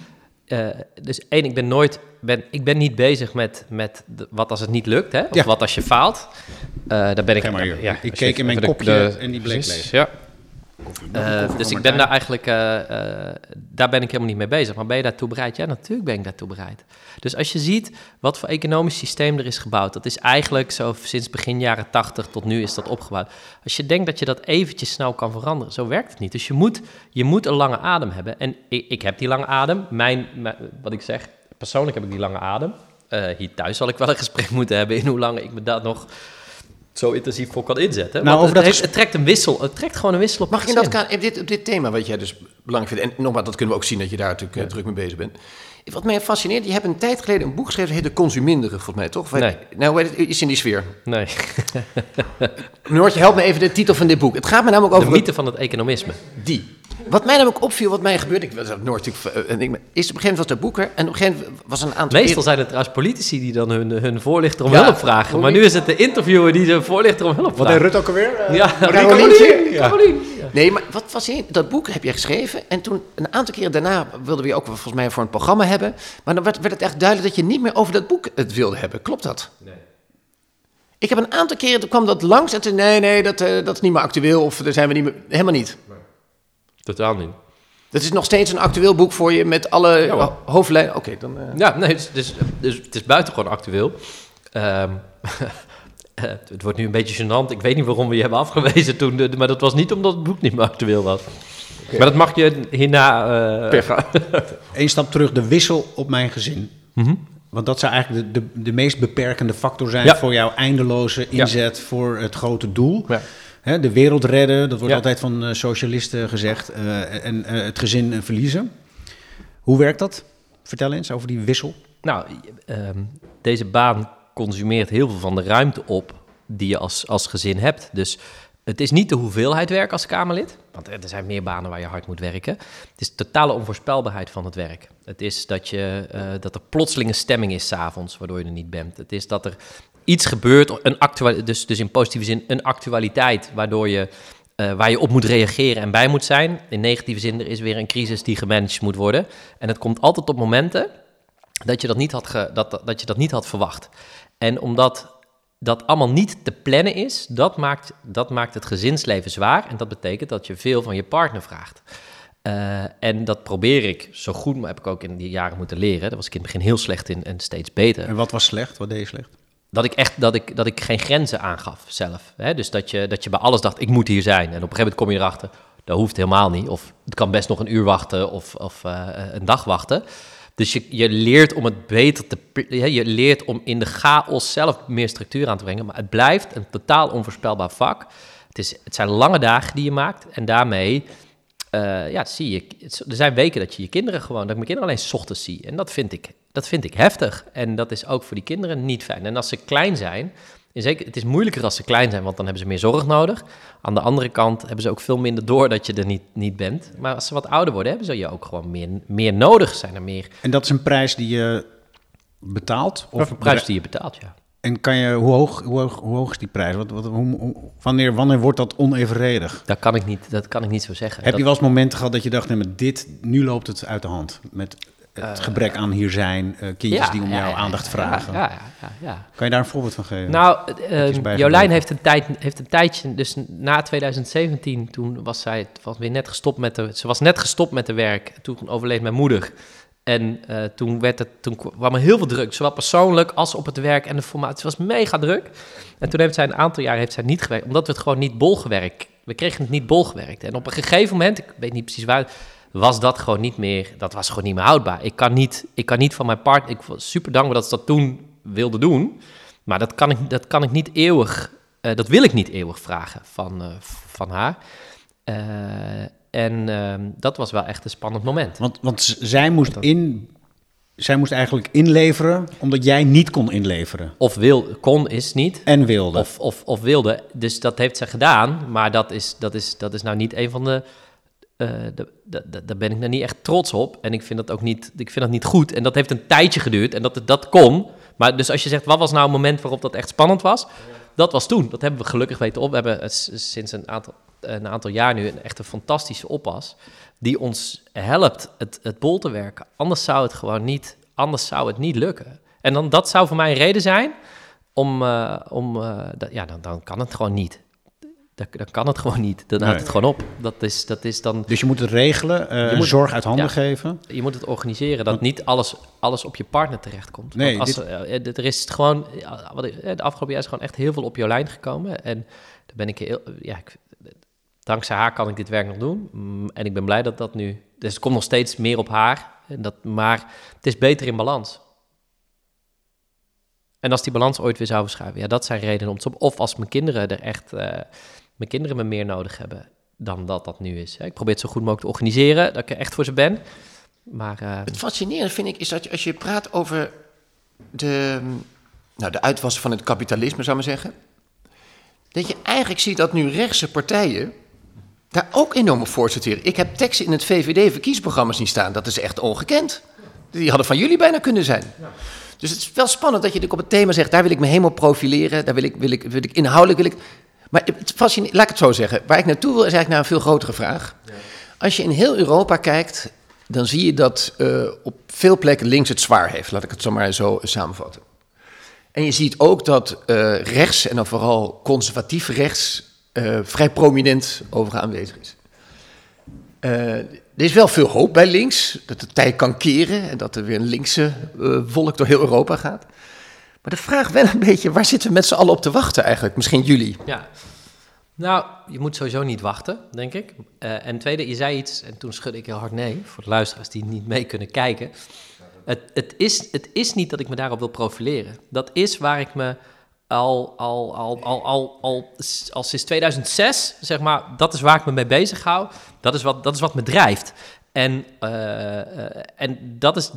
Eh, dus één, ik ben nooit, ben, ik ben niet bezig met, met de- wat als het niet lukt, hè? Of Ja. wat als je faalt. Eh, daar ben ik. Maar. Ja, Ik keek in mijn kopje en die bleek leeg. Ja. Koffie Eh, dus ik ben daar eigenlijk, eh, eh, daar ben ik helemaal niet mee bezig. Maar ben je daartoe bereid? Ja, natuurlijk ben ik daartoe bereid. Dus als je ziet wat voor economisch systeem er is gebouwd, dat is eigenlijk zo sinds begin jaren 80 tot nu is dat opgebouwd. Als je denkt dat je dat eventjes snel kan veranderen, zo werkt het niet. Dus je moet, je moet een lange adem hebben. En ik, ik heb die lange adem. Mijn, mijn- wat ik zeg, persoonlijk heb ik die lange adem. Hier thuis zal ik wel een gesprek moeten hebben in hoe lang ik me daar nog zo intensief voor kan inzetten. Nou, over het, dat heeft- het trekt een wissel, het trekt gewoon een wissel op Mag ik in het dat kader, op dit, op dit thema wat jij dus belangrijk vindt, en nogmaals, dat kunnen we ook zien dat je daar natuurlijk eh, druk mee bezig bent. Wat mij fascineert, je hebt een tijd geleden een boek geschreven, dat heet De Consuminderen, volgens mij, toch? Of- Nee. Nou, het? iets in die sfeer. Nee, Noortje, help me even de titel van dit boek. Het gaat me namelijk de over het- mythe van het economisme. die. Wat mij namelijk opviel, wat mij gebeurde, ik was ook Noord natuurlijk, eh, en ik, is op een gegeven moment was er, en op een gegeven moment was een aantal Meestal zijn het trouwens politici die dan hun, hun voorlichter om Ja, hulp vragen. Maar nu is het de interviewer die zijn voorlichter om hulp Wat vraagt. deed Rut ook alweer? Eh, Ja, Carolientje? Ja. Nee, maar wat was in dat boek heb jij geschreven en toen een aantal keren daarna wilden we je ook volgens mij voor een programma hebben, maar dan werd, werd het echt duidelijk dat je niet meer over dat boek het wilde hebben. Klopt dat? Nee. Ik heb een aantal keren toen kwam dat langs en toen nee, nee, dat, eh, dat is niet meer actueel of daar zijn we niet meer helemaal niet. Totaal niet. Dat is nog steeds een actueel boek voor je met alle Ja, hoofdlijnen. Oké, dan. eh, Ja, nee, dus, dus, dus het is buitengewoon actueel. Ehm, eh, het wordt nu een beetje gênant. Ik weet niet waarom we je hebben afgewezen toen, de- maar dat was niet omdat het boek niet meer actueel was. Maar dat mag je hierna... Uh, Eén stap terug, de wissel op mijn gezin. Mhm. Want dat zou eigenlijk de, de, de meest beperkende factor zijn voor jouw eindeloze inzet voor het grote doel. Ja. Hè, de wereld redden, dat wordt altijd van uh, socialisten gezegd. Uh, en uh, het gezin verliezen. Hoe werkt dat? Vertel eens over die wissel. Nou, ehm, deze baan consumeert heel veel van de ruimte op die je als, als gezin hebt. Dus het is niet de hoeveelheid werk als Kamerlid, want er zijn meer banen waar je hard moet werken. Het is de totale onvoorspelbaarheid van het werk. Het is dat, je, uh, dat er plotselinge stemming is s'avonds, waardoor je er niet bent. Het is dat er iets gebeurt, een actual, dus, dus in positieve zin een actualiteit, waardoor je, uh, waar je op moet reageren en bij moet zijn. In negatieve zin, er is weer een crisis die gemanaged moet worden. En het komt altijd op momenten dat je dat niet had, ge, dat, dat je dat niet had verwacht. En omdat dat allemaal niet te plannen is, dat maakt, dat maakt het gezinsleven zwaar. En dat betekent dat je veel van je partner vraagt. Uh, en dat probeer ik zo goed, maar heb ik ook in die jaren moeten leren. Daar was ik in het begin heel slecht in en steeds beter. En wat was slecht? Wat deed je slecht? Dat ik echt dat ik, dat ik geen grenzen aangaf zelf. Hè? Dus dat je, dat je bij alles dacht, ik moet hier zijn. En op een gegeven moment kom je erachter, dat hoeft helemaal niet. Of het kan best nog een uur wachten of, of uh, een dag wachten. Dus je, je leert om het beter te. Je leert om in de chaos zelf meer structuur aan te brengen. Maar het blijft een totaal onvoorspelbaar vak. Het, is, het zijn lange dagen die je maakt. En daarmee. Uh, ja, zie je. Er zijn weken dat je je kinderen gewoon. Dat ik mijn kinderen alleen ochtends zie. En dat vind ik. Dat vind ik heftig. En dat is ook voor die kinderen niet fijn. En als ze klein zijn, Zeker, het is moeilijker als ze klein zijn, want dan hebben ze meer zorg nodig. Aan de andere kant hebben ze ook veel minder door dat je er niet, niet bent. Maar als ze wat ouder worden, hebben ze je ook gewoon meer, meer nodig. Zijn er meer. En dat is een prijs die je betaalt? Of een prijs die je betaalt, ja. En kan je, hoe, hoog, hoe, hoog, hoe hoog is die prijs? Wat, wat, hoe, wanneer, wanneer wordt dat onevenredig? Dat kan ik niet, dat kan ik niet zo zeggen. Heb dat... je wel eens momenten gehad dat je dacht, nee, maar dit, nu loopt het uit de hand? Met het gebrek aan hier zijn, uh, kindjes ja, die om jouw ja, aandacht ja, vragen. Ja, Kan je daar een voorbeeld van geven? Nou, uh, Jolijn heeft een, tijd, heeft een tijdje, dus na 2017, toen was zij was weer net gestopt met de, ze was net gestopt met de werk. Toen overleed mijn moeder. En uh, toen, werd het, toen kwam er heel veel druk, zowel persoonlijk als op het werk en de formatie. Het was mega druk. En toen heeft zij een aantal jaar heeft zij niet gewerkt, omdat we het gewoon niet bolgewerkt. We kregen het niet bolgewerkt. En op een gegeven moment, ik weet niet precies waar, was dat gewoon niet meer, dat was gewoon niet meer houdbaar. Ik kan niet, ik kan niet van mijn partner, ik was super dankbaar dat ze dat toen wilde doen, maar dat kan ik, dat kan ik niet eeuwig, uh, dat wil ik niet eeuwig vragen van, uh, van haar. Uh, en dat was wel echt een spannend moment. Want, want zij moest in, zij moest eigenlijk inleveren omdat jij niet kon inleveren. Of wil, kon is niet. En wilde. Of, of, of wilde. Dus dat heeft ze gedaan, maar dat is, dat is, dat is nou niet een van de uh, daar ben ik nou niet echt trots op. En ik vind dat ook niet, ik vind dat niet goed. En dat heeft een tijdje geduurd en dat, dat kon. Maar dus als je zegt, wat was nou een moment waarop dat echt spannend was? Dat was toen. Dat hebben we gelukkig weten op. We hebben sinds een aantal, een aantal jaar nu een echt een fantastische oppas. Die ons helpt het, het bol te werken. Anders zou het gewoon niet, anders zou het niet lukken. En dan, dat zou voor mij een reden zijn om, uh, om ja, dan, dan kan het gewoon niet. Dan, dan kan het gewoon niet. Dan houdt het gewoon op. Dat is, dat is dan... Dus je moet het regelen, uh, je moet, zorg uit handen ja, geven. Je moet het organiseren, dat niet alles, alles op je partner terechtkomt. Nee, Want als, dit... uh, er is gewoon... Wat, de afgelopen jaar is gewoon echt heel veel op jouw lijn gekomen. En daar ben ik heel... Ja, ik, dankzij haar kan ik dit werk nog doen. En ik ben blij dat dat nu... Dus het komt nog steeds meer op haar. En dat, maar het is beter in balans. En als die balans ooit weer zou verschuiven, ja, dat zijn redenen om te... Of als mijn kinderen er echt... Uh, mijn kinderen me meer nodig hebben dan dat dat nu is. Ik probeer het zo goed mogelijk te organiseren, dat ik er echt voor ze ben. Maar, uh... Het fascinerende vind ik is dat als je praat over de, nou, de uitwassen van het kapitalisme, zou ik maar zeggen. Dat je eigenlijk ziet dat nu rechtse partijen daar ook enorm op voor sorteren. Ik heb teksten in het VVD-verkiezingsprogramma zien staan. Dat is echt ongekend. Die hadden van jullie bijna kunnen zijn. Ja. Dus het is wel spannend dat je op het thema zegt... daar wil ik me helemaal profileren, daar wil ik, wil ik, wil ik inhoudelijk... Wil ik, maar het fascineert, laat ik het zo zeggen. Waar ik naartoe wil is eigenlijk naar een veel grotere vraag. Ja. Als je in heel Europa kijkt, dan zie je dat uh, op veel plekken links het zwaar heeft. Laat ik het zo maar zo samenvatten. En je ziet ook dat uh, rechts, en dan vooral conservatief rechts, uh, vrij prominent over aanwezig is. er is wel veel hoop bij links, dat de tijd kan keren en dat er weer een linkse volk door heel Europa gaat. Maar de vraag wel een beetje, waar zitten we met z'n allen op te wachten eigenlijk? Misschien jullie. Ja. Nou, je moet sowieso niet wachten, denk ik. Uh, en tweede, je zei iets en toen schudde ik heel hard nee. Voor de luisteraars die niet mee kunnen kijken. Het, het, is, het is niet dat ik me daarop wil profileren. Dat is waar ik me al, al, al, al, al, al, al sinds 2006, zeg maar, dat is waar ik me mee bezig hou. Dat is wat, dat is wat me drijft. En, uh, en dat is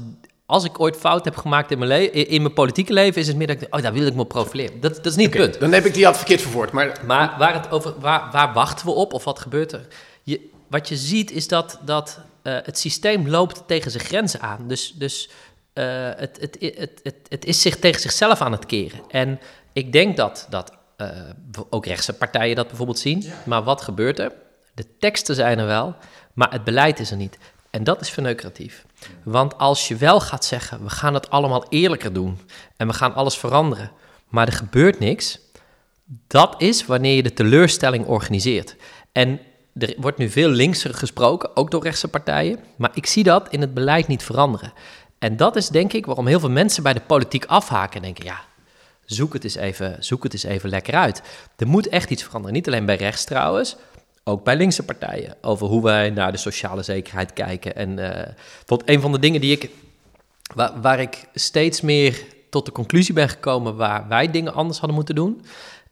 als ik ooit fout heb gemaakt in mijn, in mijn politieke leven, is het meer dat ik oh, daar wil ik me profileren. Dat, dat is niet het punt. Dan heb ik die had verkeerd verwoord. Maar, maar waar, het over, waar, waar wachten we op of wat gebeurt er? Je, wat je ziet is dat, dat uh, het systeem loopt tegen zijn grenzen aan. Dus, dus uh, het, het, het, het, het is zich tegen zichzelf aan het keren. En ik denk dat, dat uh, ook rechtse partijen dat bijvoorbeeld zien. Ja. Maar wat gebeurt er? De teksten zijn er wel, maar het beleid is er niet. En dat is verneukeratief. Want als je wel gaat zeggen, we gaan het allemaal eerlijker doen en we gaan alles veranderen, maar er gebeurt niks, dat is wanneer je de teleurstelling organiseert. En er wordt nu veel linkser gesproken, ook door rechtse partijen, maar ik zie dat in het beleid niet veranderen. En dat is denk ik waarom heel veel mensen bij de politiek afhaken en denken, ja, zoek het eens even, zoek het eens even lekker uit. Er moet echt iets veranderen, niet alleen bij rechts trouwens, ook bij linkse partijen, over hoe wij naar de sociale zekerheid kijken. En uh, tot een van de dingen die ik, waar, waar, ik steeds meer tot de conclusie ben gekomen waar wij dingen anders hadden moeten doen,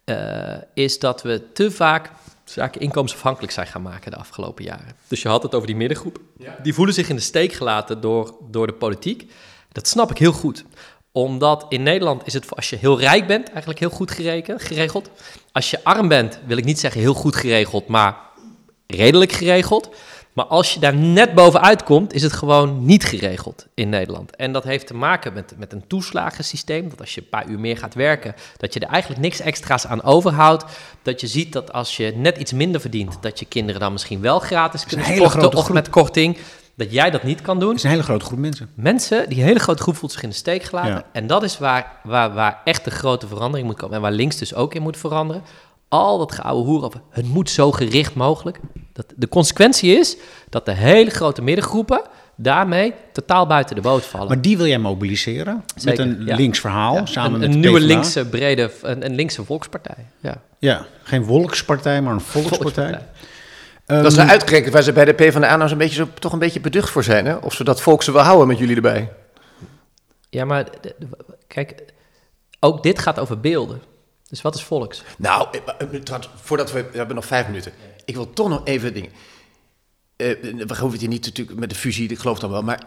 uh, is dat we te vaak zaken inkomensafhankelijk zijn gaan maken de afgelopen jaren. Dus je had het over die middengroep. Ja. Die voelen zich in de steek gelaten door, door de politiek. Dat snap ik heel goed omdat in Nederland is het als je heel rijk bent eigenlijk heel goed geregeld. Als je arm bent, wil ik niet zeggen heel goed geregeld, maar redelijk geregeld. Maar als je daar net bovenuit komt, is het gewoon niet geregeld in Nederland. En dat heeft te maken met, met een toeslagensysteem. Dat als je een paar uur meer gaat werken, dat je er eigenlijk niks extra's aan overhoudt. Dat je ziet dat als je net iets minder verdient, dat je kinderen dan misschien wel gratis kunnen sporten of met korting dat jij dat niet kan doen. Het is een hele grote groep mensen. Mensen, die hele grote groep voelt zich in de steek gelaten. En dat is waar, waar, waar echt de grote verandering moet komen. En waar links dus ook in moet veranderen. Al dat geouwe hoer over, het moet zo gericht mogelijk. Dat, de consequentie is dat de hele grote middengroepen daarmee totaal buiten de boot vallen. Maar die wil jij mobiliseren Zeker, met een ja. links verhaal ja. samen een, met een nieuwe linkse brede, een, een, linkse volkspartij. Ja. ja, geen volkspartij, maar een volkspartij. volkspartij. Um, dat is nou uitgerekend waar ze bij de PvdA nou zo'n beetje, zo, toch een beetje beducht voor zijn. Hè? Of ze dat volk ze wel houden met jullie erbij. Ja, maar kijk, ook dit gaat over beelden. Dus wat is volks? Nou, eh, eh, voordat we... We hebben nog vijf minuten. Ik wil toch nog even dingen... Uh, we hoeven het hier niet natuurlijk met de fusie, ik geloof dan wel. Maar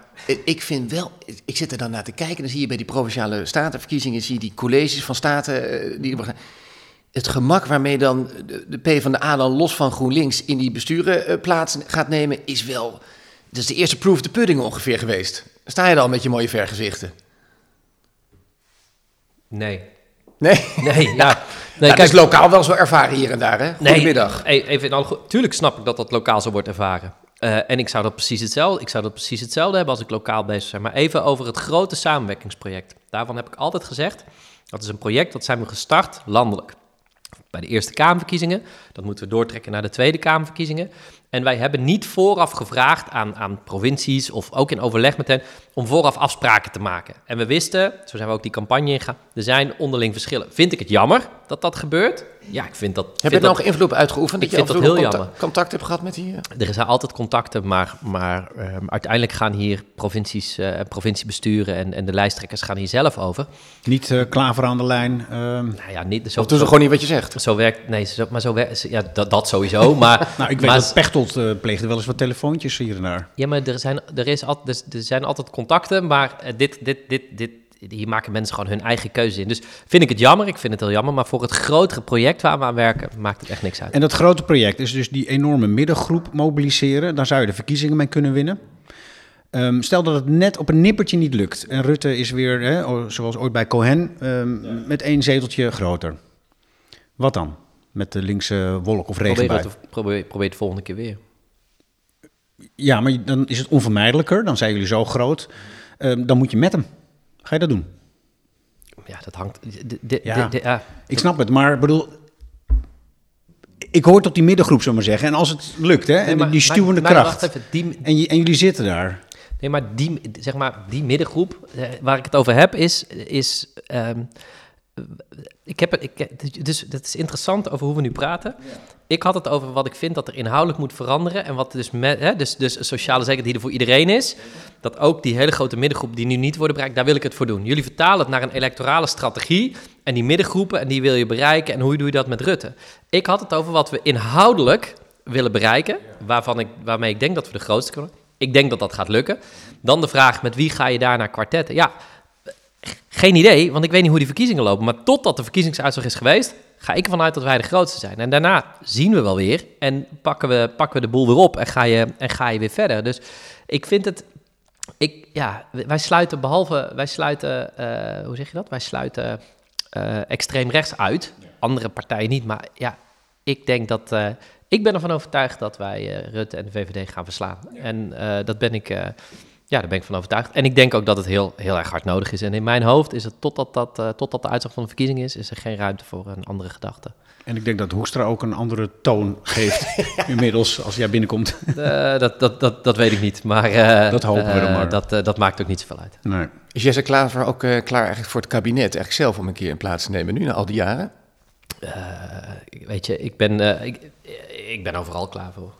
ik vind wel, ik zit er dan naar te kijken. Dan zie je bij die provinciale statenverkiezingen, zie je die colleges van staten. Uh, die, het gemak waarmee dan de, de P van de A dan los van GroenLinks in die besturen uh, plaats gaat nemen, is wel. Dat is de eerste proof the pudding ongeveer geweest. Sta je dan met je mooie vergezichten? Nee. Nee? Nee, ja. Nou, nee, kijk, is lokaal wel zo ervaren hier en daar, hè? Goedemiddag. Nee, even in alle, tuurlijk snap ik dat dat lokaal zo wordt ervaren. Uh, en ik zou dat precies hetzelfde, ik zou dat precies hetzelfde hebben als ik lokaal bezig ben. Maar even over het grote samenwerkingsproject. Daarvan heb ik altijd gezegd, dat is een project dat zijn we gestart landelijk bij de Eerste Kamerverkiezingen. Dat moeten we doortrekken naar de Tweede Kamerverkiezingen. En wij hebben niet vooraf gevraagd aan, aan provincies of ook in overleg met hen om vooraf afspraken te maken. En we wisten, zo zijn we ook die campagne ingegaan, er zijn onderling verschillen. Vind ik het jammer dat dat gebeurt? Ja, ik vind dat... Heb je er nog invloed uitgeoefend? Ik vind dat heel contact, jammer. Contact hebt gehad met die... Er zijn altijd contacten, maar, maar uh, uiteindelijk gaan hier provincies en uh, provinciebesturen en, en de lijsttrekkers gaan hier zelf over. Niet uh, klaver aan de lijn? Uh... Nou ja, niet... Zo, of doen ze gewoon niet wat je zegt? Zo werkt... Nee, zo, maar zo werkt... Ja, dat, dat sowieso, maar... nou, ik weet maar, dat Pechtold uh, pleegde wel eens wat telefoontjes hier en daar. Ja, maar er zijn, er is al, er, er zijn altijd contacten, maar dit, dit, dit, dit, hier maken mensen gewoon hun eigen keuze in. Dus vind ik het jammer, ik vind het heel jammer, maar voor het grotere project waar we aan werken, maakt het echt niks uit. En dat grote project is dus die enorme middengroep mobiliseren. Daar zou je de verkiezingen mee kunnen winnen. Um, stel dat het net op een nippertje niet lukt. En Rutte is weer, hè, zoals ooit bij Cohen, um, ja. met één zeteltje groter. Wat dan? Met de linkse wolk of regenbui? Probeer het, probeer, probeer het volgende keer weer. Ja, maar dan is het onvermijdelijker. Dan zijn jullie zo groot. Um, dan moet je met hem. Ga je dat doen? Ja, dat hangt. De, de, ja, de, ik snap het, maar bedoel. Ik hoor tot die middengroep, zullen maar zeggen. En als het lukt, hè, en maar, die stuwende maar, kracht. Maar even, die, en, en, jullie zitten daar. Nee, maar die, zeg maar, die middengroep eh, waar ik het over heb, is. is um, ik heb het, ik, dus het is interessant over hoe we nu praten. Ik had het over wat ik vind dat er inhoudelijk moet veranderen. En wat dus, met, hè, dus, dus sociale zekerheid die er voor iedereen is. Dat ook die hele grote middengroep die nu niet worden bereikt, daar wil ik het voor doen. Jullie vertalen het naar een electorale strategie. En die middengroepen, en die wil je bereiken. En hoe doe je dat met Rutte? Ik had het over wat we inhoudelijk willen bereiken. Waarvan ik, waarmee ik denk dat we de grootste kunnen. Ik denk dat dat gaat lukken. Dan de vraag, met wie ga je daar naar kwartetten? Ja, geen idee, want ik weet niet hoe die verkiezingen lopen. Maar totdat de verkiezingsuitslag is geweest, ga ik ervan uit dat wij de grootste zijn. En daarna zien we wel weer en pakken we, pakken we de boel weer op en ga, je, en ga je weer verder. Dus ik vind het. Ik, ja, wij sluiten behalve. Wij sluiten. Uh, hoe zeg je dat? Wij sluiten uh, extreem rechts uit. Andere partijen niet. Maar ja, ik denk dat. Uh, ik ben ervan overtuigd dat wij Rutte en de VVD gaan verslaan. En dat ben ik. Ja, daar ben ik van overtuigd. En ik denk ook dat het heel, heel erg hard nodig is. En in mijn hoofd is het, totdat, dat, uh, totdat de uitslag van de verkiezing is, is er geen ruimte voor een andere gedachte. En ik denk dat Hoekstra ook een andere toon geeft inmiddels als jij binnenkomt. Uh, dat, dat, dat, dat weet ik niet, maar... Uh, dat hopen we dan maar. Dat, dat maakt ook niet zoveel uit. Nee. Is Jesse Klaver ook klaar eigenlijk voor het kabinet, eigenlijk zelf om een keer in plaats te nemen nu, na al die jaren? weet je, ik ben, ik, ik ben overal klaar voor.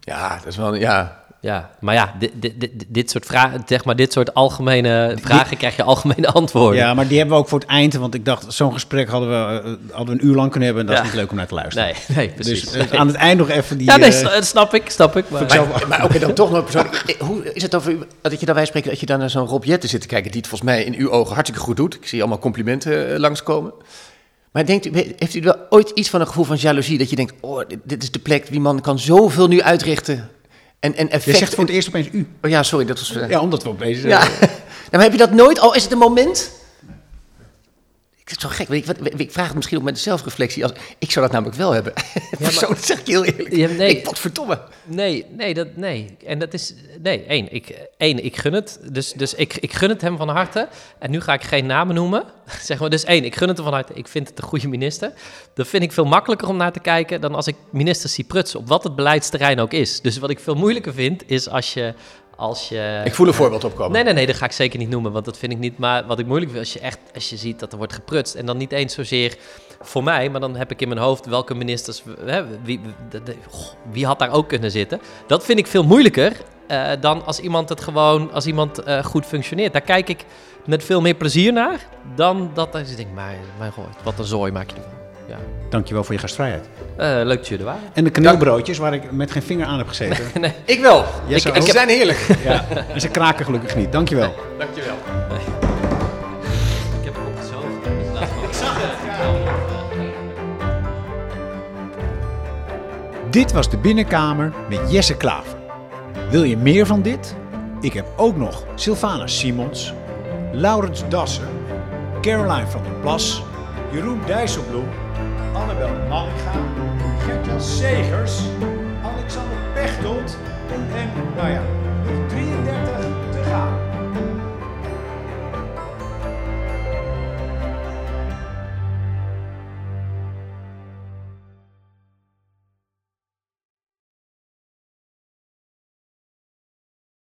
Ja, dat is wel, ja, ja, maar ja, dit, dit, dit, soort vragen, zeg maar, dit soort algemene vragen krijg je algemene antwoorden. Ja, maar die hebben we ook voor het eind, want ik dacht, zo'n gesprek hadden we, uh, hadden we een uur lang kunnen hebben en dat is niet leuk om naar te luisteren. Nee, nee precies. Dus uh, aan het eind nog even die... Ja, nee, uh, snap ik, snap ik. Maar, maar, maar ook dan toch nog persoonlijk, hoe is het over, dat je daarbij spreken, dat je dan naar zo'n Rob Jetten zit te kijken, die het volgens mij in uw ogen hartstikke goed doet. Ik zie allemaal complimenten langskomen. Maar denkt u, heeft u wel ooit iets van een gevoel van jaloezie, dat je denkt, oh, dit, dit is de plek, die man kan zoveel nu uitrichten en, en effect... Je zegt voor het eerst opeens u. Oh ja, sorry, dat was... Ja, omdat we opeens... Ja. Uh... nou, heb je dat nooit... Al is het een moment... Ik is zo gek. Ik, wat, ik vraag het misschien ook met de zelfreflectie. Als, ik zou dat namelijk wel hebben. Ja, dat zeg ik heel eerlijk. Ja, nee, ik, verdomme. Nee, nee, dat, nee. En dat is... Nee, één. Ik, één, ik gun het. Dus, dus ik, ik gun het hem van harte. En nu ga ik geen namen noemen. zeg maar, dus één, ik gun het hem van harte. Ik vind het een goede minister. Dat vind ik veel makkelijker om naar te kijken... dan als ik minister zie prutsen. Op wat het beleidsterrein ook is. Dus wat ik veel moeilijker vind, is als je als je... Ik voel een voorbeeld opkomen. Nee, nee, nee, dat ga ik zeker niet noemen, want dat vind ik niet. Maar wat ik moeilijk vind, als je echt, als je ziet dat er wordt geprutst en dan niet eens zozeer voor mij, maar dan heb ik in mijn hoofd welke ministers, hè, wie, wie had daar ook kunnen zitten. Dat vind ik veel moeilijker uh, dan als iemand het gewoon, als iemand uh, goed functioneert. Daar kijk ik met veel meer plezier naar dan dat ik denk, maar, mijn god, wat een zooi maak je ervan. Ja. Dankjewel voor je gastvrijheid. Uh, leuk dat jullie er waren. En de kaneelbroodjes waar ik met geen vinger aan heb gezeten. Nee, nee. Ik wel. Yes, ik, ik, ze zijn heerlijk. ja. En ze kraken gelukkig niet. Dankjewel. Nee, dankjewel. Ik heb ook zo. Ik zag het. Dit was de Binnenkamer met Jesse Klaver. Wil je meer van dit? Ik heb ook nog Sylvana Simons, Laurens Dassen, Caroline van der Plas, Jeroen Dijsselbloem, Annabel Mallinga, Gertjan Segers, Alexander Pechtold en, nou ja,